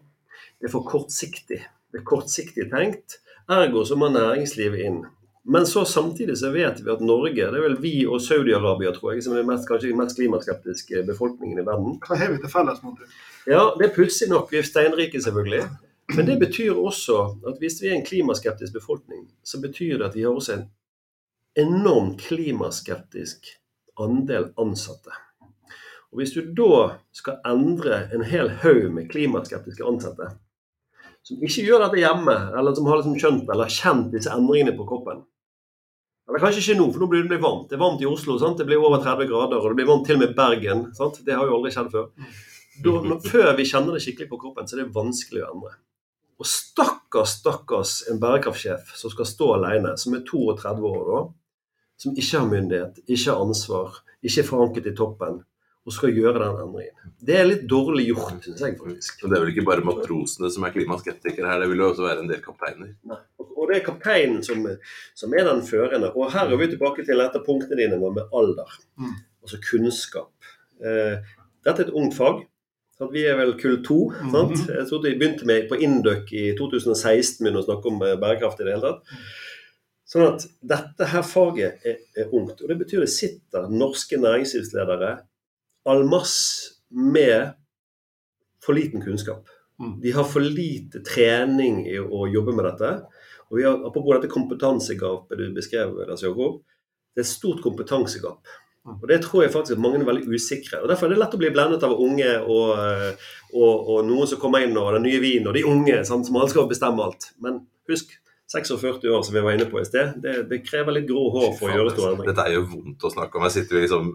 Det er for kortsiktig. Det er kortsiktig tenkt. Ergo så må næringslivet inn. Men så samtidig så vet vi at Norge, det er vel vi og Saudi-Arabia, tror jeg, som er mest, kanskje den mest klimaskeptiske befolkningen i verden. Hva har vi til felles, Monty? Ja, det er pussig nok. Vi er steinrike, selvfølgelig. Men det betyr også at hvis vi er en klimaskeptisk befolkning, så betyr det at vi har også en enormt klimaskeptisk andel ansatte. Og Hvis du da skal endre en hel haug med klimaskeptiske ansatte, som ikke gjør dette hjemme, eller som har liksom skjønt eller kjent disse endringene på kroppen. Eller kanskje ikke nå, for nå blir det varmt. Det er varmt i Oslo. Sant? Det blir over 30 grader, og det blir varmt til og med Bergen. Sant? Det har jo aldri skjedd før. Da, før vi kjenner det skikkelig på kroppen, så er det vanskelig å endre. Og stakkars, stakkars en bærekraftsjef som skal stå alene, som er 32 år da, som ikke har myndighet, ikke har ansvar, ikke er forankret i toppen, og skal gjøre den endringen. Det er litt dårlig gjort, syns jeg faktisk. Og Det er vel ikke bare matrosene som er klimaskeptikere her, det vil jo også være en del kapteiner? Nei. Og det er kapteinen som, som, er den førende. Og her er vi tilbake til dette punktet dine med alder. Mm. Altså kunnskap. Eh, dette er et ungt fag. Vi er vel kull to. Mm -hmm. Jeg trodde vi begynte med på Induc i 2016 med å snakke om eh, bærekraft i det hele tatt. Sånn at dette her faget er, er ungt. Og det betyr det sitter norske næringslivsledere all masse med for liten kunnskap. Mm. De har for lite trening i å jobbe med dette. Og vi har, Apropos dette kompetansegapet du beskrev, Lars Jakob. Det er et stort kompetansegap. Mm. Og Det tror jeg faktisk at mange er veldig usikre. og Derfor er det lett å bli blendet av unge og, og, og noen som kommer inn, og den nye vinen, og de unge sant, som alle skal bestemme alt. Men husk, 46 år, som vi var inne på i sted, det, det krever litt grå hår for å gjøre store endringer. Dette er jo vondt å snakke om. Her sitter vi liksom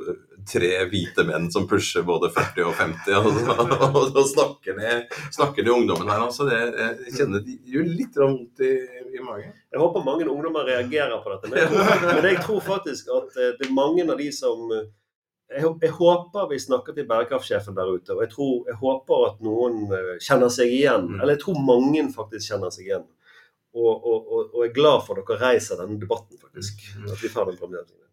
tre hvite menn som pusher både 40 og 50 og, og, og snakker, ned, snakker ned ungdommen her. Altså. Det, jeg kjenner det gjør litt vondt i, i, magen. Jeg håper mange ungdommer reagerer på dette. Men men jeg tror faktisk at eh, det er mange av de som jeg, jeg, håper vi snakker til bærekraftsjefen der ute. Og jeg, tror, jeg håper at noen eh, kjenner seg igjen. Mm. Eller jeg tror mange faktisk kjenner seg igjen og, og, og, er glad for at dere reiser denne debatten, faktisk. Mm. At vi tar den problemstillingen.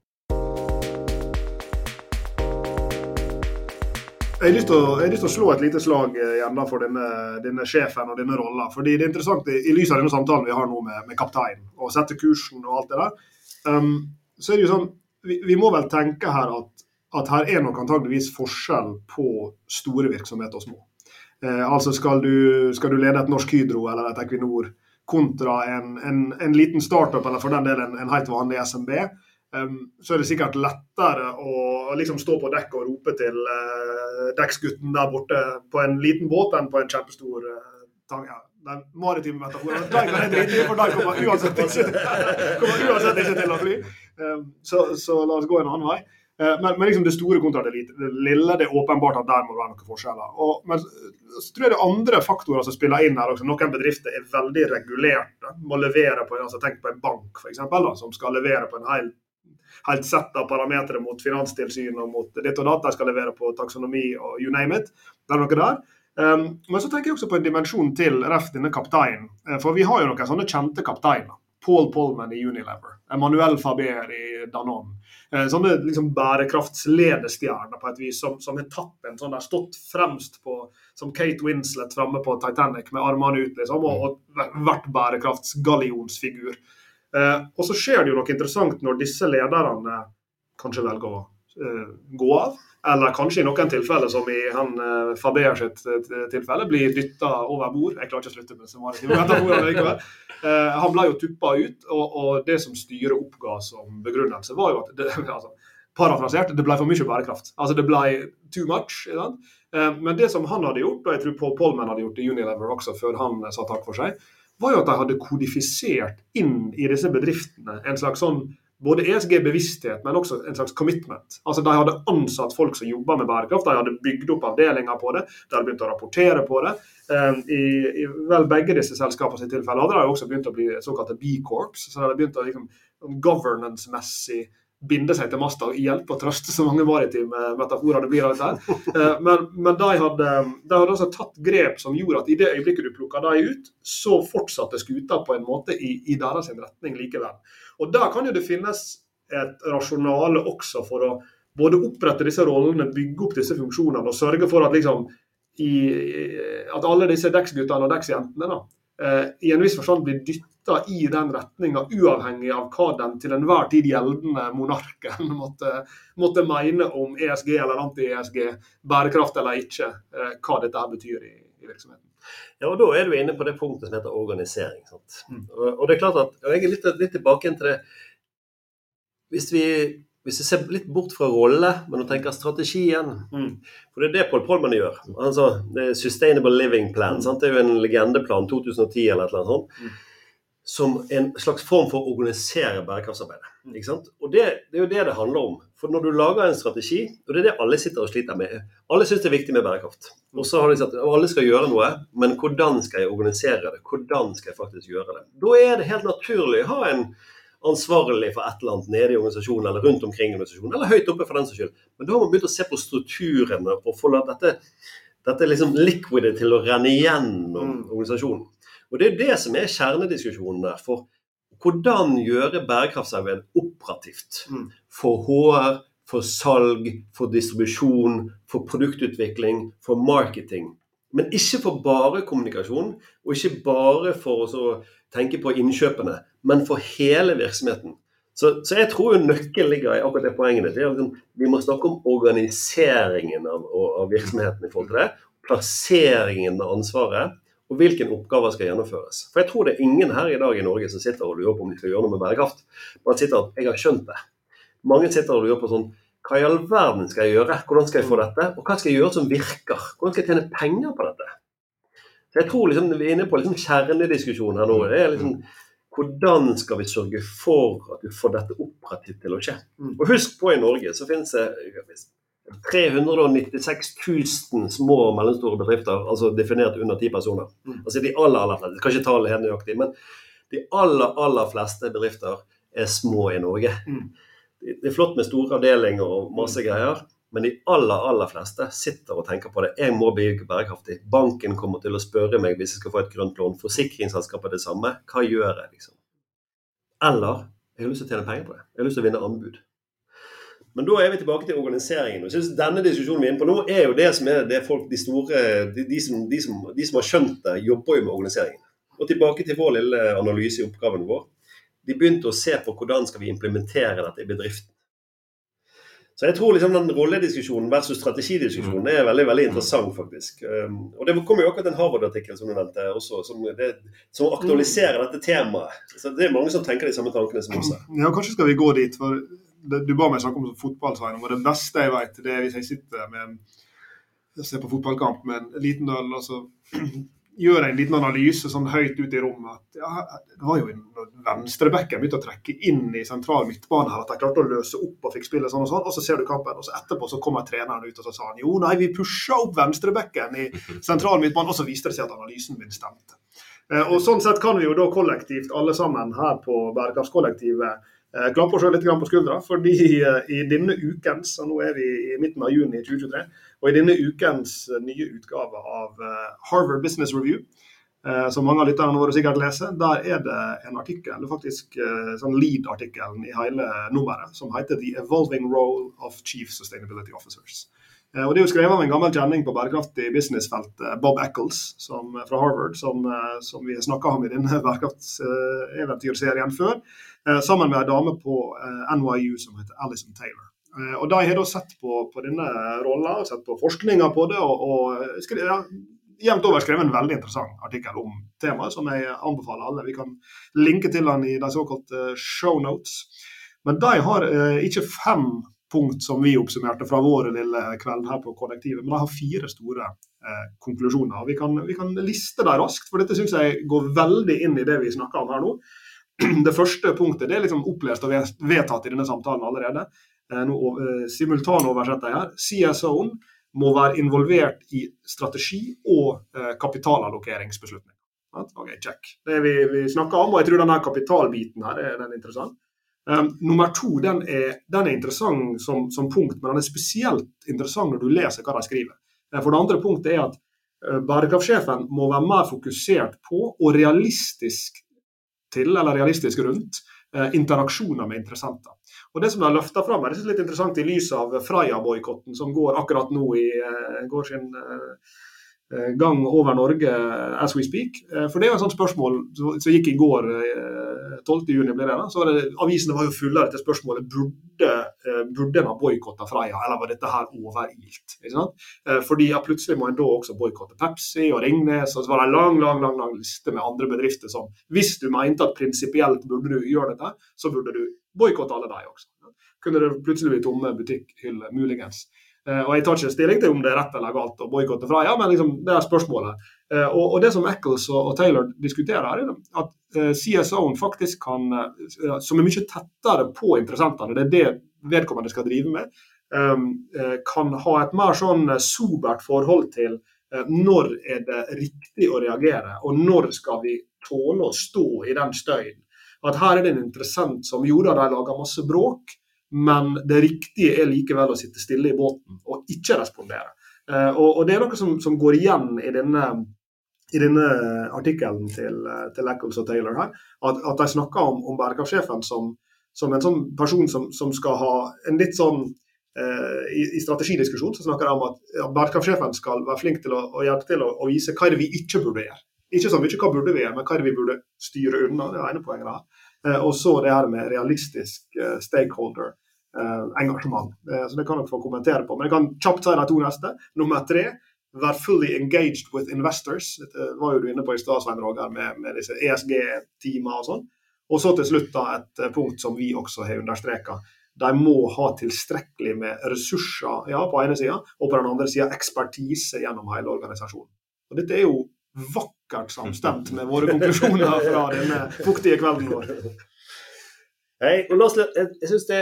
Jeg har, lyst til å, lyst til å slå et lite slag eh, igjen for denne, denne, sjefen og denne rolla. Fordi det er interessant i, i lys av denne samtalen vi har nå med, med kaptein, og sette kursen og alt det der. Um, så er det jo sånn, vi, vi må vel tenke her at, at her er nok antageligvis forskjell på store virksomheter og små. Eh, altså skal du, skal du lede et Norsk Hydro eller et Equinor kontra en, en, en, liten startup, eller for den del en, en helt vanlig SMB, um, så er det sikkert lettere å liksom stå på dekk og rope til uh, dekksgutten der borte på en liten båt enn på en kjempestor uh, tang. Ja, den maritime metaforen. De kan jeg drite i, for de kommer uansett ikke, til å fly. Um, så, så la oss gå en annen vei. Eh, men, men liksom det store kontra det lille, det er åpenbart at der må det være noen forskjeller. Og, men så tror jeg det er andre faktorer som spiller inn her også. Noen bedrifter er veldig regulerte. Må levere på, altså Tenk på en bank for eksempel, da, som skal levere på en hel, helt sett av parametere mot finanstilsyn og mot ditt og datt. De skal levere på taksonomi og you name it. Det er noe der. Um, men så tenker jeg også på en dimensjon til ref denne kapteinen. Eh, for vi har jo noen sånne kjente kapteiner. Paul Polman i Unilever, Emmanuel Faber i Danone. Eh, sånne liksom bærekraftsledestjerner på et vis, som, som har tatt en sånn der, stått fremst på som Kate Winslet framme på Titanic med armene ut, liksom, og, og vært bærekraftsgallionsfigur. Eh, og så skjer det jo noe interessant når disse lederne kanskje velger å eh, gå av. Eller kanskje i noen tilfeller, som i han uh, Faber sitt uh, tilfelle, blir dytta over bord. Jeg klarer ikke å slutte med summative likevel. Uh, han ble jo tuppa ut, og, det som styret oppga som begrunnelse, var jo at det, altså, Parafrasert, det ble for mye bærekraft. Altså det ble too much. Men det som han hadde gjort, og jeg tror Paul Polman hadde gjort i Unilever også før han sa takk for seg, var jo at de hadde kodifisert inn i disse bedriftene en slags sånn både ESG-bevissthet, men også en slags commitment. Altså De hadde ansatt folk som jobba med bærekraft, de hadde bygd opp avdelinger på det, de hadde begynt å rapportere på det. Ehm, I, i vel begge disse selskapene sitt tilfelle hadde de også begynt å bli såkalte B-corps. så de hadde begynt å liksom, governance-messig binde seg til masta og hjelpe og trøste så mange maritime metaforer det blir av dette. her. Ehm, men, men de, hadde, de hadde altså tatt grep som gjorde at i det øyeblikket du plukka dem ut, så fortsatte skuta på en måte i, i deres retning likevel. Og Da kan jo det finnes et rasjonale også for å både opprette disse rollene, bygge opp disse funksjonene og sørge for at, liksom, i, at alle disse dekksguttene og dekksjentene da, eh, i en viss forstand blir dytta i den retninga, uavhengig av hva den til enhver tid gjeldende monarken måtte, måtte mene om ESG eller anti-ESG, bærekraft eller ikke, eh, hva dette her betyr i, i virksomheten. Ja, og Da er du inne på det punktet som heter organisering. Mm. Og, og, det er klart at, og Jeg er litt, litt tilbake til det Hvis vi, hvis jeg ser litt bort fra rolle, men nå tenker strategien mm. For det er det Paul Polman gjør. Altså, det er Sustainable Living Plan. Mm. Det er jo en legendeplan 2010 eller et eller annet sånt. Mm som en slags form for å organisere bærekraftsarbeidet. Mm. Og det, det, er jo det det handler om. For når du lager en strategi, og det er det alle sitter og sliter med Alle syns det er viktig med bærekraft. Mm. Og så har de sagt at alle skal gjøre noe, men hvordan skal jeg organisere det? Hvordan skal jeg faktisk gjøre det? Da er det helt naturlig å ha en ansvarlig for et eller annet nede i organisasjonen eller rundt omkring organisasjonen, eller høyt oppe for den saks skyld. Men da har man begynt å se på strukturene og få dette, dette liksom liquidet til å renne gjennom mm. organisasjonen. Og Det er det som er kjernediskusjonen der. For hvordan gjøre bærekraftsarbeid operativt mm. for HR, for salg, for distribusjon, for produktutvikling, for marketing. Men ikke for bare kommunikasjon, og ikke bare for å tenke på innkjøpene, men for hele virksomheten. Så, så jeg tror nøkkelen ligger i akkurat det poenget. Det er liksom, vi må snakke om organiseringen av, av virksomheten i forhold til det. Plasseringen av ansvaret og hvilke oppgaver skal gjennomføres. For jeg tror det er ingen her i dag i Norge som sitter og lurer på om de skal gjøre noe med bærekraft. Man sitter at 'jeg har skjønt det'. Mange sitter og lurer på sånn hva i all verden skal jeg gjøre? Hvordan skal jeg få dette? Og hva skal jeg gjøre som virker? Hvordan skal jeg tjene penger på dette? Så jeg tror liksom, Vi er inne på liksom kjernediskusjonen her nå. det er liksom Hvordan skal vi sørge for at vi får dette operativt til å skje? Mm. Og Husk på i Norge så finnes det 396 000 små og mellomstore bedrifter, altså definert under ti personer. Mm. Altså de aller, aller fleste, skal ikke tale helt nøyaktig, men de aller, aller fleste bedrifter er små i Norge. Mm. Det er flott med store avdelinger og masse mm. greier, men de aller, aller fleste sitter og tenker på det. Jeg må bli bærekraftig. Banken kommer til å spørre meg hvis jeg skal få et grønt lån. Forsikringsselskapet det samme. Hva gjør jeg, liksom? Eller jeg har lyst til å tjene penger på det. Jeg har lyst til å vinne anbud. Men da er vi tilbake til organiseringen. og Jeg synes Denne diskusjonen vi er inne på nå, er jo det som er det folk, de store, de, de, som, de, som, de som har skjønt det, jobber jo med organiseringen. Og tilbake til vår lille analyse i oppgaven vår. De begynte å se på hvordan skal vi implementere dette i bedriften. Så jeg tror liksom den rollediskusjonen versus strategidiskusjonen er veldig veldig interessant, faktisk. Um, og Det kommer jo akkurat en Harvard-artikkel som du nevnte, også, som, det, som, aktualiserer dette temaet. Så Det er mange som tenker de samme tankene som oss. Ja, kanskje skal vi gå dit. for du ba meg snakke om fotball, og det beste jeg vet, det er hvis jeg sitter med jeg ser på fotballkamp med en liten øl, og så gjør jeg en liten analyse sånn høyt ute i rommet at ja, det var jo når venstrebekken begynte å trekke inn i sentral midtbane her, at de klarte å løse opp og fikk spillet sånn og sånn, og så ser du kampen, og så etterpå så kommer treneren ut og så sa han jo nei, vi pusha opp venstrebekken i sentral midtbane, og så viste det seg at analysen min stemte. Eh, og Sånn sett kan vi jo da kollektivt, alle sammen her på Bærekraftskollektivet, Eh, klappe oss litt på skuldra, fordi eh, i denne ukens, og nå er vi i midten av juni 2023, og i denne ukens nye utgave av Harvard Business Review, som mange av lytterne våre sikkert leser, der er det en artikkel, faktisk eh, sånn lead-artikkelen i hele nummeret, som heter 'The Evolving Role of Chief Sustainability Officers'. Eh, og Det er jo skrevet av en gammel kjenning på bærekraftig businessfeltet, Bob Eccles som, fra Harvard, som, eh, som vi snakka om i denne bærekraftseventyrserien før, eh, sammen med ei dame på eh, NYU som heter Alison Taylor. Eh, og De har da sett på, på denne rolla, sett på forskninga på det, og, og ja, jevnt over skrevet en veldig interessant artikkel om temaet, som jeg anbefaler alle. Vi kan linke til den i de såkalte show notes. Men de har eh, ikke fem punkt som vi oppsummerte fra vår lille kveld her på kollektivet, men de har fire store eh, konklusjoner. Vi kan, vi kan liste dem raskt, for dette syns jeg går veldig inn i det vi snakker om her nå. Det første punktet det er liksom opplest og vedtatt i denne samtalen allerede. Eh, nå eh, Simultanoversetter jeg her. CSO-en må være involvert i strategi og eh, kapitalallokeringsbeslutninger. Ok, check. Det vi, vi snakker om, og jeg tror denne kapitalbiten her er den interessant. Um, nummer to den er, den er interessant som, som, punkt, men den er spesielt interessant når du leser hva de skriver. Eh, for det andre punktet er at uh, bærekraftsjefen må være mer fokusert på og realistisk til, eller realistisk rundt, uh, interaksjoner med interessenter. Og Det som de har løfta fram, er litt interessant i lys av Freia-boikotten som går akkurat nå i uh, går sin gang over Norge as we speak. For det er jo et sånt spørsmål som gikk i går 12.6 ble det da, så var det, avisene var jo fulle av dette spørsmålet burde, eh, burde en ha boikotta Freia, eller var dette her overilt? Ikke sant? Eh, fordi ja, Plutselig må en da også boikotte Pepsi og Ringnes, og så var det en lang lang, lang, lang liste med andre bedrifter som hvis du mente at prinsipielt burde du gjøre dette, så burde du boikotte alle de også. Kunne det plutselig bli tomme butikkhyller, muligens. Uh, og Jeg tar ikke stilling til om det er rett eller galt å boikotte Freia, men liksom, det er spørsmålet. Uh, og, Det som Eccles og, Taylor diskuterer, er at eh, CSO-en faktisk kan, som er mye tettere på interessentene, det er det vedkommende skal drive med, um, kan ha et mer sånn sobert forhold til når er det riktig å reagere, og når skal vi tåle å stå i den støyen. At her er det en interessent som gjorde at de lager masse bråk, men det riktige er likevel å sitte stille i båten og ikke respondere. Eh, og, og Det er noe som, som går igjen i denne, i denne artikkelen til, til Eccles og Taylor her, at, at de snakker om, om bærekraftsjefen som, som, en sånn person som, som, skal ha en litt sånn eh, i, i, strategidiskusjon så snakker de om at ja, bærekraftsjefen skal være flink til å, å hjelpe til å, å, vise hva er det vi ikke burde gjøre. Ikke så mye hva burde vi gjøre, men hva er det vi burde styre unna. Det er ene poenget her. Eh, og så det her med realistisk eh, stakeholder Eh, så det kan dere få kommentere på. Men jeg kan kjapt si de to neste. Nummer tre Vær fully engaged with investors. Dette var jo du inne på i stad, Svein Roger, med, med disse ESG-teamene og sånn. Og så til slutt da et punkt som vi også har understreka. De må ha tilstrekkelig med ressurser ja, på ene sida, og på den andre sida ekspertise gjennom hele organisasjonen. Og Dette er jo vakkert samstemt med våre konklusjoner fra denne fuktige kvelden vår. Hei, og la oss, jeg, jeg synes det,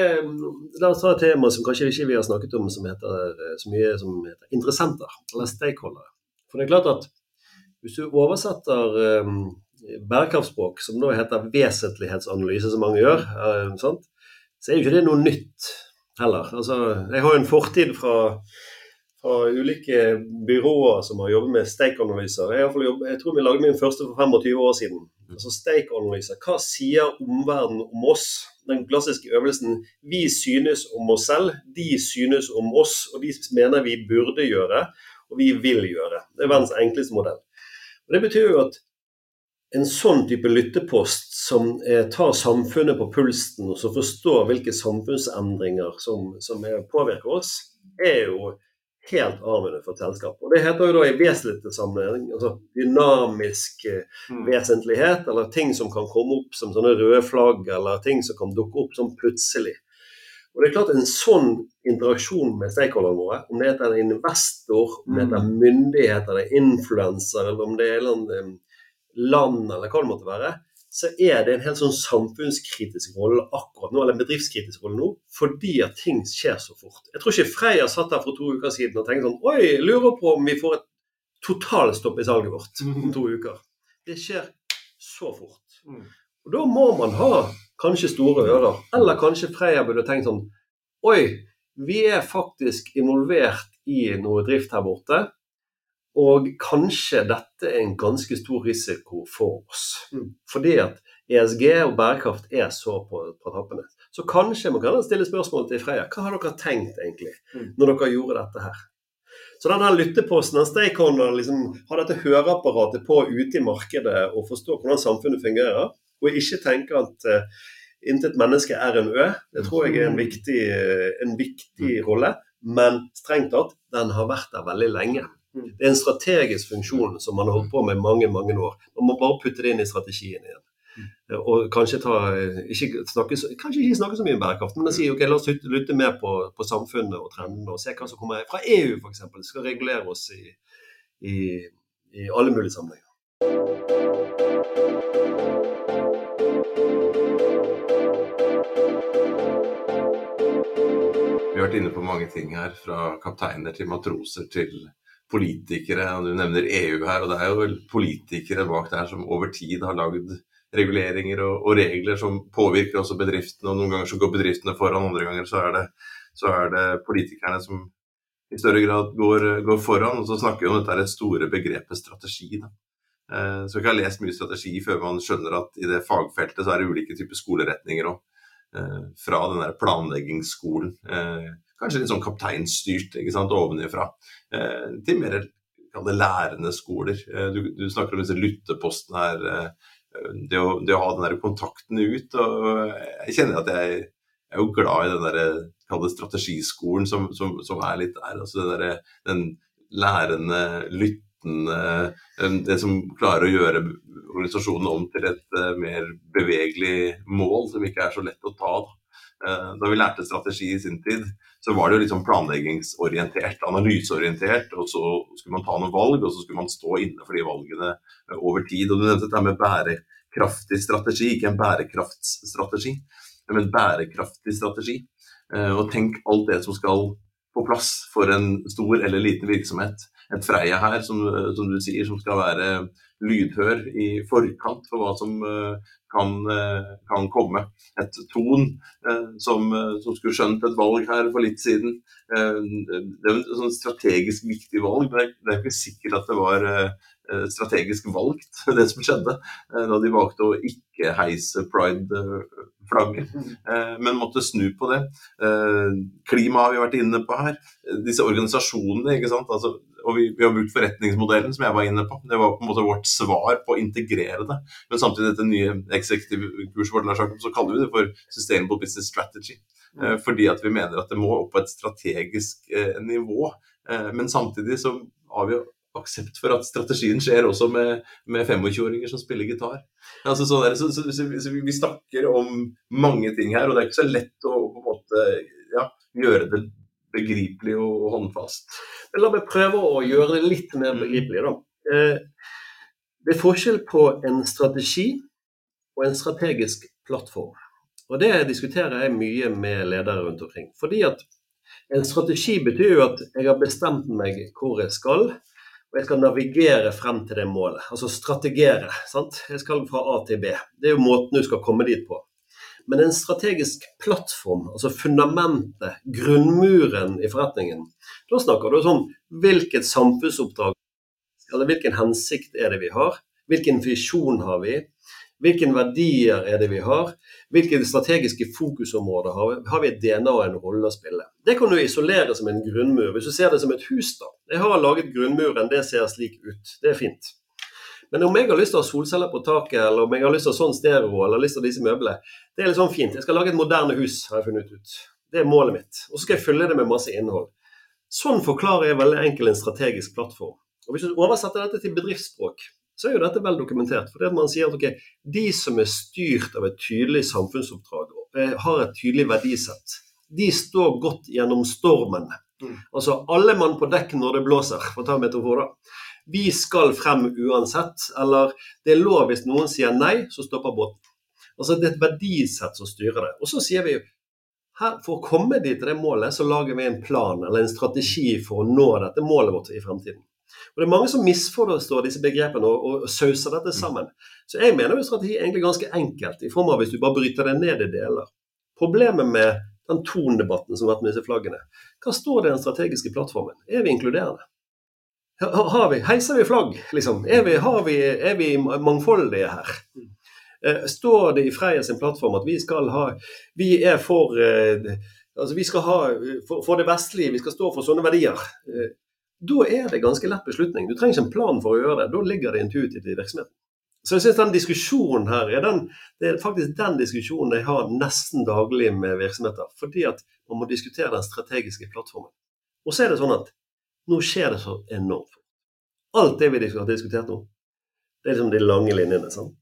La oss ta et tema som kanskje ikke vi har snakket om, som heter eh, så mye som heter interessenter, eller stakeholdere. For det er klart at hvis du oversetter um, bærekraftspråk, som da heter vesentlighetsanalyse, som mange gjør, uh, sant? så er jo ikke det noe nytt heller. Altså, jeg har jo en fortid fra, fra ulike byråer som har jobbet med stake-analyser. Jeg, jeg, tror vi lagde min første for 25 år siden. Altså Stake-analyser. Hva sier omverdenen om oss? Den klassiske øvelsen 'vi synes om oss selv', 'de synes om oss', og de mener vi burde gjøre, og vi vil gjøre. Det er verdens enkleste modell. Og Det betyr jo at en sånn type lyttepost som eh, tar samfunnet på pulsen, og som forstår hvilke samfunnsendringer som, som påvirker oss, er jo helt avgjørende for et selskap. Og Det heter jo da i vesentlig sammenheng altså dynamisk eh, mm. vesentlighet, eller ting som kan komme opp som sånne røde flagg, eller ting som kan dukke opp sånn plutselig. Og det er klart En sånn interaksjon med stakeholderne våre, om det heter en investor, om det heter mm. myndigheter, eller influenser, eller om det er eh, land, eller hva det måtte være, så er det en helt sånn samfunnskritisk rolle akkurat nå, eller en bedriftskritisk rolle nå, fordi at ting skjer så fort. Jeg tror ikke Freya satt her for to uker siden og tenkte sånn Oi, lurer på om vi får et totalstopp i salget vårt om to uker. Det skjer så fort. Mm. Og Da må man ha kanskje store ører. Eller kanskje Freya burde tenkt sånn Oi, vi er faktisk involvert i noe drift her borte. Og kanskje dette er en ganske stor risiko for oss. Mm. Fordi at ESG og bærekraft er så på, på tappene. Så kanskje man kan stille spørsmål til Freya. Hva har dere tenkt egentlig Mm. når dere gjorde dette her? Så denne lytteposten, den stakeholderen, liksom, har dette høreapparatet på ute i markedet og forstår hvordan samfunnet fungerer, og ikke tenker at uh, intet menneske er en ø. Det tror jeg er en viktig, eh, en viktig rolle. Men strengt tatt, den har vært der veldig lenge. Mm. Det er en strategisk funksjon som man har holdt på med i mange mange år. Man må bare putte det inn i strategien igjen. Eh, Og kanskje, ta, ikke snakke, kanskje ikke snakke så mye om bærekraft, men si ok, la oss lytte mer på, på samfunnet og trendene og se hva som kommer fra EU f.eks. Skal regulere oss i, i, i alle mulige sammenhenger. Vi har vært inne på mange ting her, fra kapteiner til matroser til politikere. og Du nevner EU her, og det er jo vel politikere bak der som over tid har lagd reguleringer og, og regler som påvirker også bedriftene. og Noen ganger så går bedriftene foran, andre ganger så er det, så er det politikerne som i større grad går, går foran. Og så snakker vi om dette er et store begrepet strategi. Da. Eh, Så ikke har lest mye strategi før man skjønner at i det fagfeltet så er det ulike typer skoleretninger òg eh, fra den der planleggingsskolen. Eh, kanskje litt sånn kapteinstyrt, ikke sant, ovenifra. Eh, til mer kallet lærende skoler. Eh, du, du snakker om disse lyttepostene her. Eh, det, å, det å ha den der kontakten ut. og Jeg kjenner at jeg, er jo glad i den der, kallet strategiskolen som, som, som er litt der. altså den, der, den lærende, lyttende Det som klarer å gjøre organisasjonen om til et mer bevegelig mål, som ikke er så lett å ta. Da. Eh, da vi lærte strategi i sin tid, så var det jo sånn planleggingsorientert, analyseorientert. Og så skulle man ta noen valg, og så skulle man stå inne for de valgene eh, over tid. Og du nevnte dette med bærekraftig strategi, ikke en bærekraftsstrategi, men bærekraftig strategi. Eh, Og tenk alt det som skal på plass for en stor eller liten virksomhet. Et Freia her, som, som du sier, som skal være lydhør i forkant for hva som eh, kan, eh, kan komme. Et Ton eh, som, eh, som skulle skjønt et valg her for litt siden. Eh, Det er et sånn strategisk viktig valg, men det er- ikke sikkert at det var eh, eh, strategisk valgt, det som skjedde, eh, da de valgte å ikke heise pride-flagget, eh, men måtte snu på det. Eh, Klima har vi vært inne på her. Eh, Disse organisasjonene, ikke sant. Altså, og vi, vi har brukt forretningsmodellen, som jeg var inne på. Det var på en måte vårt svar på å integrere det. Men samtidig dette nye eksekutivkurset vårt, så kaller vi det for Sustainable Business Strategy. Eh, Fordi at vi mener at det må opp på et strategisk eh, nivå. Eh, men samtidig så har vi aksept for at strategien skjer også med, med 25-åringer som spiller gitar. Altså, så, der, så, så, så, så vi snakker om mange ting her, og det er ikke så lett å på en måte ja, gjøre det begripelig og håndfast. Men la meg prøve å gjøre det litt mer begripelig. Da. Eh, Det er forskjell på en strategi og en strategisk plattform. Og Det diskuterer jeg mye med ledere rundt omkring. Fordi at en strategi betyr jo at jeg har bestemt meg hvor jeg skal, og jeg skal navigere frem til det målet. Altså strategere. sant? Jeg skal fra A til B. Det er jo måten du skal komme dit på. Men en strategisk plattform, altså fundamentet, grunnmuren i forretningen, da snakker du om hvilket samfunnsoppdrag eller hvilken hensikt er det vi har, hvilken visjon har vi, hvilke verdier er det vi har, hvilke strategiske fokusområder har vi, har vi et DNA og en rolle å spille. Det kan du isolere som en grunnmur. Hvis du ser det som et hus, da. Jeg har laget grunnmuren, det ser slik ut. Det er fint. Men om jeg har lyst til å ha solceller på taket, eller om jeg har lyst til å ha sånn stereo, eller lyst til disse møblene, det er litt sånn fint. Jeg skal lage et moderne hus, har jeg funnet ut. Det er målet mitt. Og så skal jeg fylle det med masse innhold. Sånn forklarer jeg veldig enkelt en strategisk plattform. Og Hvis du oversetter dette til bedriftsspråk, så er jo dette vel dokumentert. For det at man sier at okay, de som er styrt av et tydelig samfunnsoppdrag, eh, har et tydelig verdisett, de står godt gjennom stormen. Mm. Altså alle mann på dekk når det blåser, for å ta en metafor da. Vi skal frem uansett, eller det er lov hvis noen sier nei, så stopper båten. Altså Det er et verdisett som styrer det. Og så sier vi her, for å komme dit til det målet, så lager vi en plan eller en strategi for å nå dette målet vårt i fremtiden. Og Det er mange som misforstår disse begrepene og, og sauser dette sammen. Så jeg mener jo strategi er egentlig ganske enkelt, i form av hvis du bare bryter det ned i deler. Problemet med den tondebatten som har vært med disse flaggene, hva står det i den strategiske plattformen? Er vi inkluderende? Har vi, heiser vi flagg, liksom? Er vi, har vi, er vi mangfoldige her? Eh, står det i Freia sin plattform at vi skal ha Vi er for eh, altså vi skal ha for, for det vestlige, vi skal stå for sånne verdier. Eh, da er det ganske lett beslutning. Du trenger ikke en plan for å gjøre det. Da ligger det intuitivt i virksomheten. Så jeg synes den diskusjonen her er den, det er faktisk den diskusjonen jeg har nesten daglig med virksomheter. Fordi at man må diskutere den strategiske plattformen. Og så er det sånn at nå skjer det så enormt. Alt det vi har diskutert nå, det er liksom de lange linjene. sant?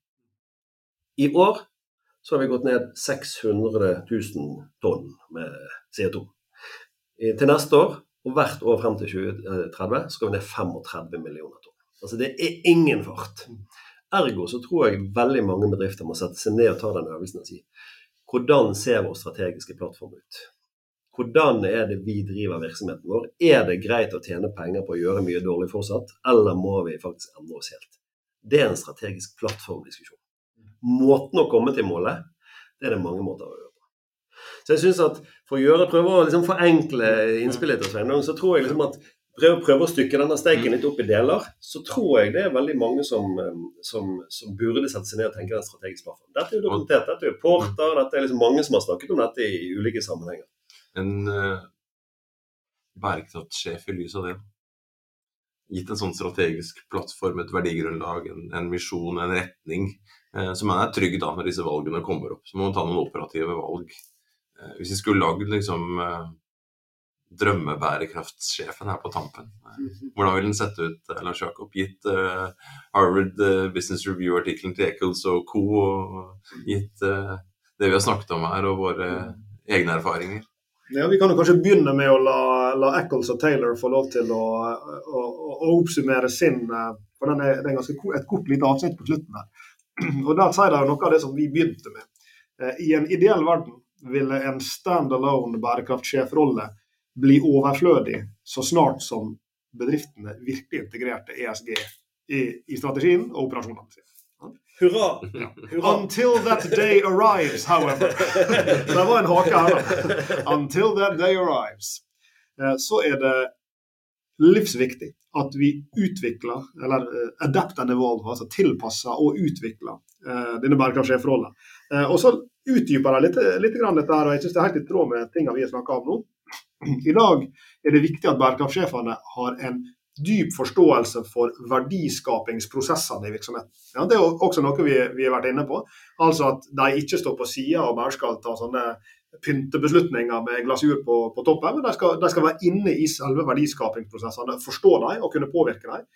I år så har vi gått ned 600 000 tonn med CO2. Til neste år, og hvert år frem til 2030, så skal vi ned 35 millioner tonn. Altså det er ingen fart. Ergo så tror jeg veldig mange bedrifter må sette seg ned og ta den øvelsen og si hvordan ser vår strategiske plattform ut? Hvordan er det vi driver virksomheten vår? Er det greit å tjene penger på å gjøre mye dårlig fortsatt, eller må vi faktisk endre oss helt? Det er en strategisk plattformdiskusjon. Måten å komme til målet, det er det mange måter å gjøre. Så jeg synes at For å gjøre, prøve å liksom forenkle innspillet til Sveinung, så tror jeg liksom at prøve, prøve å stykke denne steiken litt opp i deler, så tror jeg det er veldig mange som, um, som, som burde sette seg ned og tenke den strategiske plattformen. Dette er jo dokumentert. Dette er jo Porter, dette er liksom mange som har snakket om dette i ulike sammenhenger. En uh, bærekraftsjef i lys av det, gitt en sånn strategisk plattform, et verdigrunnlag, en, en misjon, en retning, uh, som er trygg da når disse valgene kommer opp. Så må man ta noen operative valg. Uh, hvis vi skulle lagd liksom drømmebærekraftsjefen her på tampen. Hvordan vil den sette ut, eh, Lars Jakob, gitt uh, Harvard Business Review-artikkelen til Eccles og co., og gitt det vi har snakket om her, og våre egne erfaringer? Ja, Vi kan jo kanskje begynne med å la, la Eccles og Taylor få lov til å, å, å oppsummere sin for den er, Det er ganske et kort lite avsnitt på slutten her. Og Der sier de noe av det som vi begynte med. I en ideell verden ville en standalone bærekraftsjefrolle bli overflødig så snart som bedriftene virkelig integrerte ESG i, i strategien og operasjonene sine. Hurra. Ja. Hurra! Until that day arrives, however. det var en hake her, da. Until that day arrives. Eh, så er det livsviktig at vi utvikler, eller uh, adapt and evolve, altså tilpasser og utvikler uh, denne bærekraftsjefrollen. Og så utdyper jeg litt, litt grann dette, her, og jeg syns det er helt i tråd med tingene vi har snakka om nå. I dag er det viktig at bærekraftsjefene har en dyp forståelse for verdiskapingsprosessene i virksomheten. Ja, det er også noe vi, vi, har vært inne på. Altså at de ikke står på sida og bare skal ta sånne pyntebeslutninger med glasur på, på toppen, men de skal, de skal, være inne i selve verdiskapingsprosessene, forstå dem og kunne påvirke dem.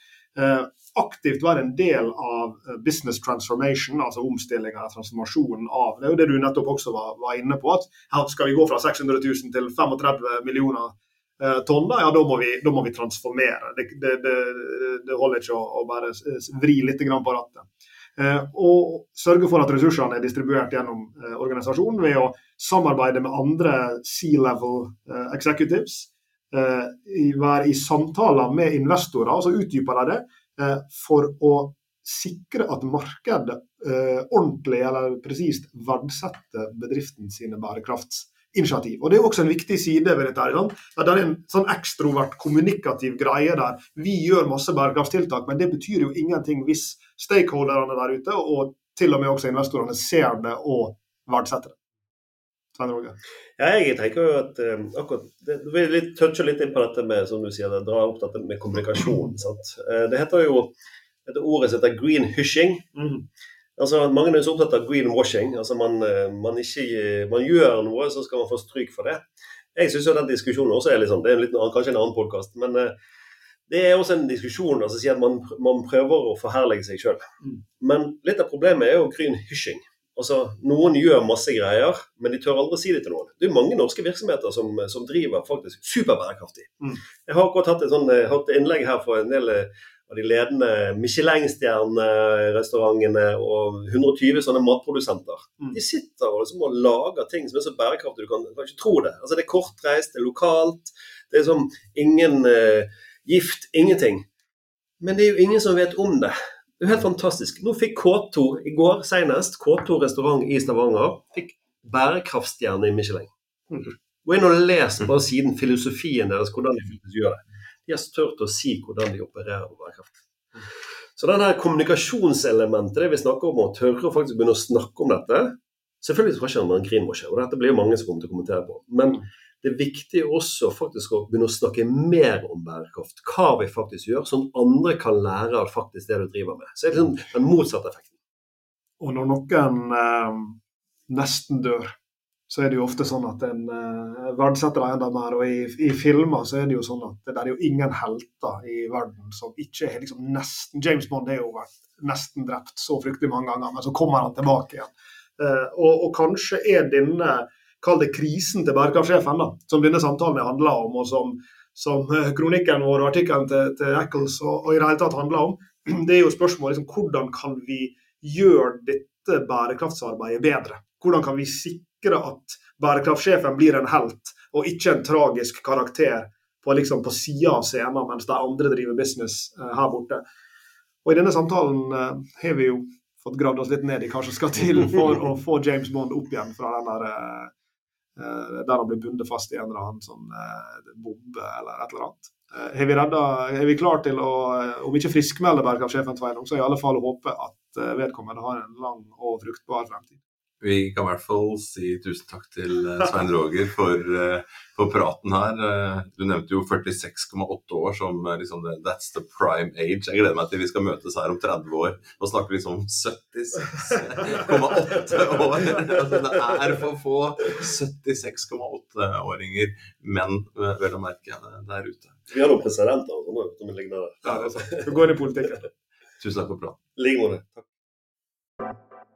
Eh, aktivt være en del av eh, business transformation, altså omstillinga eller transformasjonen av Det er jo det du nettopp også var, var, inne på, at skal vi gå fra 600 000 til 35 millioner tonn, da, ja, da må, vi, da må vi transformere. Det, det, det, det holder ikke å, å, bare vri litt på rattet. Eh, og sørge for at ressursene er distribuert gjennom eh, organisasjonen ved å samarbeide med andre C-level eh, executives Eh, være i samtaler med investorer, og så utdyper de det, eh, for å sikre at markedet eh, ordentlig eller presist verdsetter bedriften sine bærekraftsinitiativ. Og Det er også en viktig side ved dette. at Det er en sånn ekstrovert, kommunikativ greie der vi gjør masse bærekraftstiltak, men det betyr jo ingenting hvis stakeholderne der ute, og til og med også investorene, ser det og verdsetter det. Ja, jeg tenker jo at um, akkurat det, Vi litt, toucher litt inn på dette med som du sier, det dra opp dette med kommunikasjon. sant? Uh, det heter jo et ordet som heter green hushing. Mm. Altså, Mange er så opptatt av greenwashing. altså man, uh, man, ikke, man gjør noe, så skal man få stryk for det. Jeg syns den diskusjonen også er litt sånn, det er en litt, kanskje en annen podkast, men uh, det er også en diskusjon altså, sier at man, man prøver å forherlige seg sjøl. Mm. Men litt av problemet er jo green hysjing. Altså, Noen gjør masse greier, men de tør aldri si det til noen. Det er mange norske virksomheter som, som driver faktisk superbærekraftig. Mm. Jeg har akkurat hatt et, sånt, eh, hatt innlegg her for en del eh, av de ledende Michelin-stjernerestaurantene og 120 sånne matprodusenter. Mm. De sitter og, liksom og lager ting som er så bærekraftig du kan, kan ikke tro det. Altså Det er kortreist, det er lokalt, det er som ingen uh, gift, ingenting. Men det er jo ingen som vet om det. Det er helt fantastisk. Nå fikk K2 i går senest, K2 restaurant i Stavanger, fikk bærekraftstjerne i Michelin. Gå inn og les bare siden filosofien deres, hvordan de gjør det. De har turt å si hvordan de opererer med bærekraft. Så denne kommunikasjonselementet, det vi snakker om, å tørre å faktisk begynne å snakke om dette Selvfølgelig skal ikke en greenwasher, og dette blir jo mange som kommer til å kommentere på. Men det er viktig også faktisk å begynne å snakke mer om bærekraft. Hva vi faktisk gjør, sånn andre kan lære av faktisk det du driver med. Så det er liksom den motsatte effekten. Og når noen eh, nesten dør, så er det jo ofte sånn at en eh, verdsetter det enda mer. Og i, i, filmer så er det jo sånn at det er jo ingen helter i verden som ikke er liksom nesten James Bond er jo vært nesten drept så fryktelig mange ganger, men så kommer han tilbake igjen. Eh, og, og kanskje er denne kall det krisen til bærekraftsjefen, som denne samtalen handler om, og som, som eh, kronikken vår og artikkelen til, til Eccles og, og, i det hele tatt handler om, det er jo spørsmålet liksom, hvordan kan vi gjøre dette bærekraftsarbeidet bedre? Hvordan kan vi sikre at bærekraftsjefen blir en helt, og ikke en tragisk karakter på, liksom, på sida av scenen mens de andre driver business uh, her borte? Og I denne samtalen uh, har vi jo fått gravd oss litt ned i hva som skal til for å få James Bond opp igjen fra den der Eh, der han blir bundet fast i en eller annen sånn eh, bombe eller et eller annet. Eh, vi, er vi klar til å, om ikke friskmelde bærekraftsjefen Tveinung, så i alle fall håpe at vedkommende har en lang og fruktbar fremtid? Vi kan i hvert fall si tusen takk til eh, Svein Roger for, eh, for praten her. Eh, du nevnte jo 46,8 år som liksom that's the prime age. Jeg gleder meg til vi skal møtes her om 30 år og snakke liksom 76,8 år. Altså, det er for få 76,8-åringer, menn vel å merke, der ute. Vi har noen presidenter og sånne som ligner der. Ja, altså. går i politikken. Tusen takk for praten. I like måte.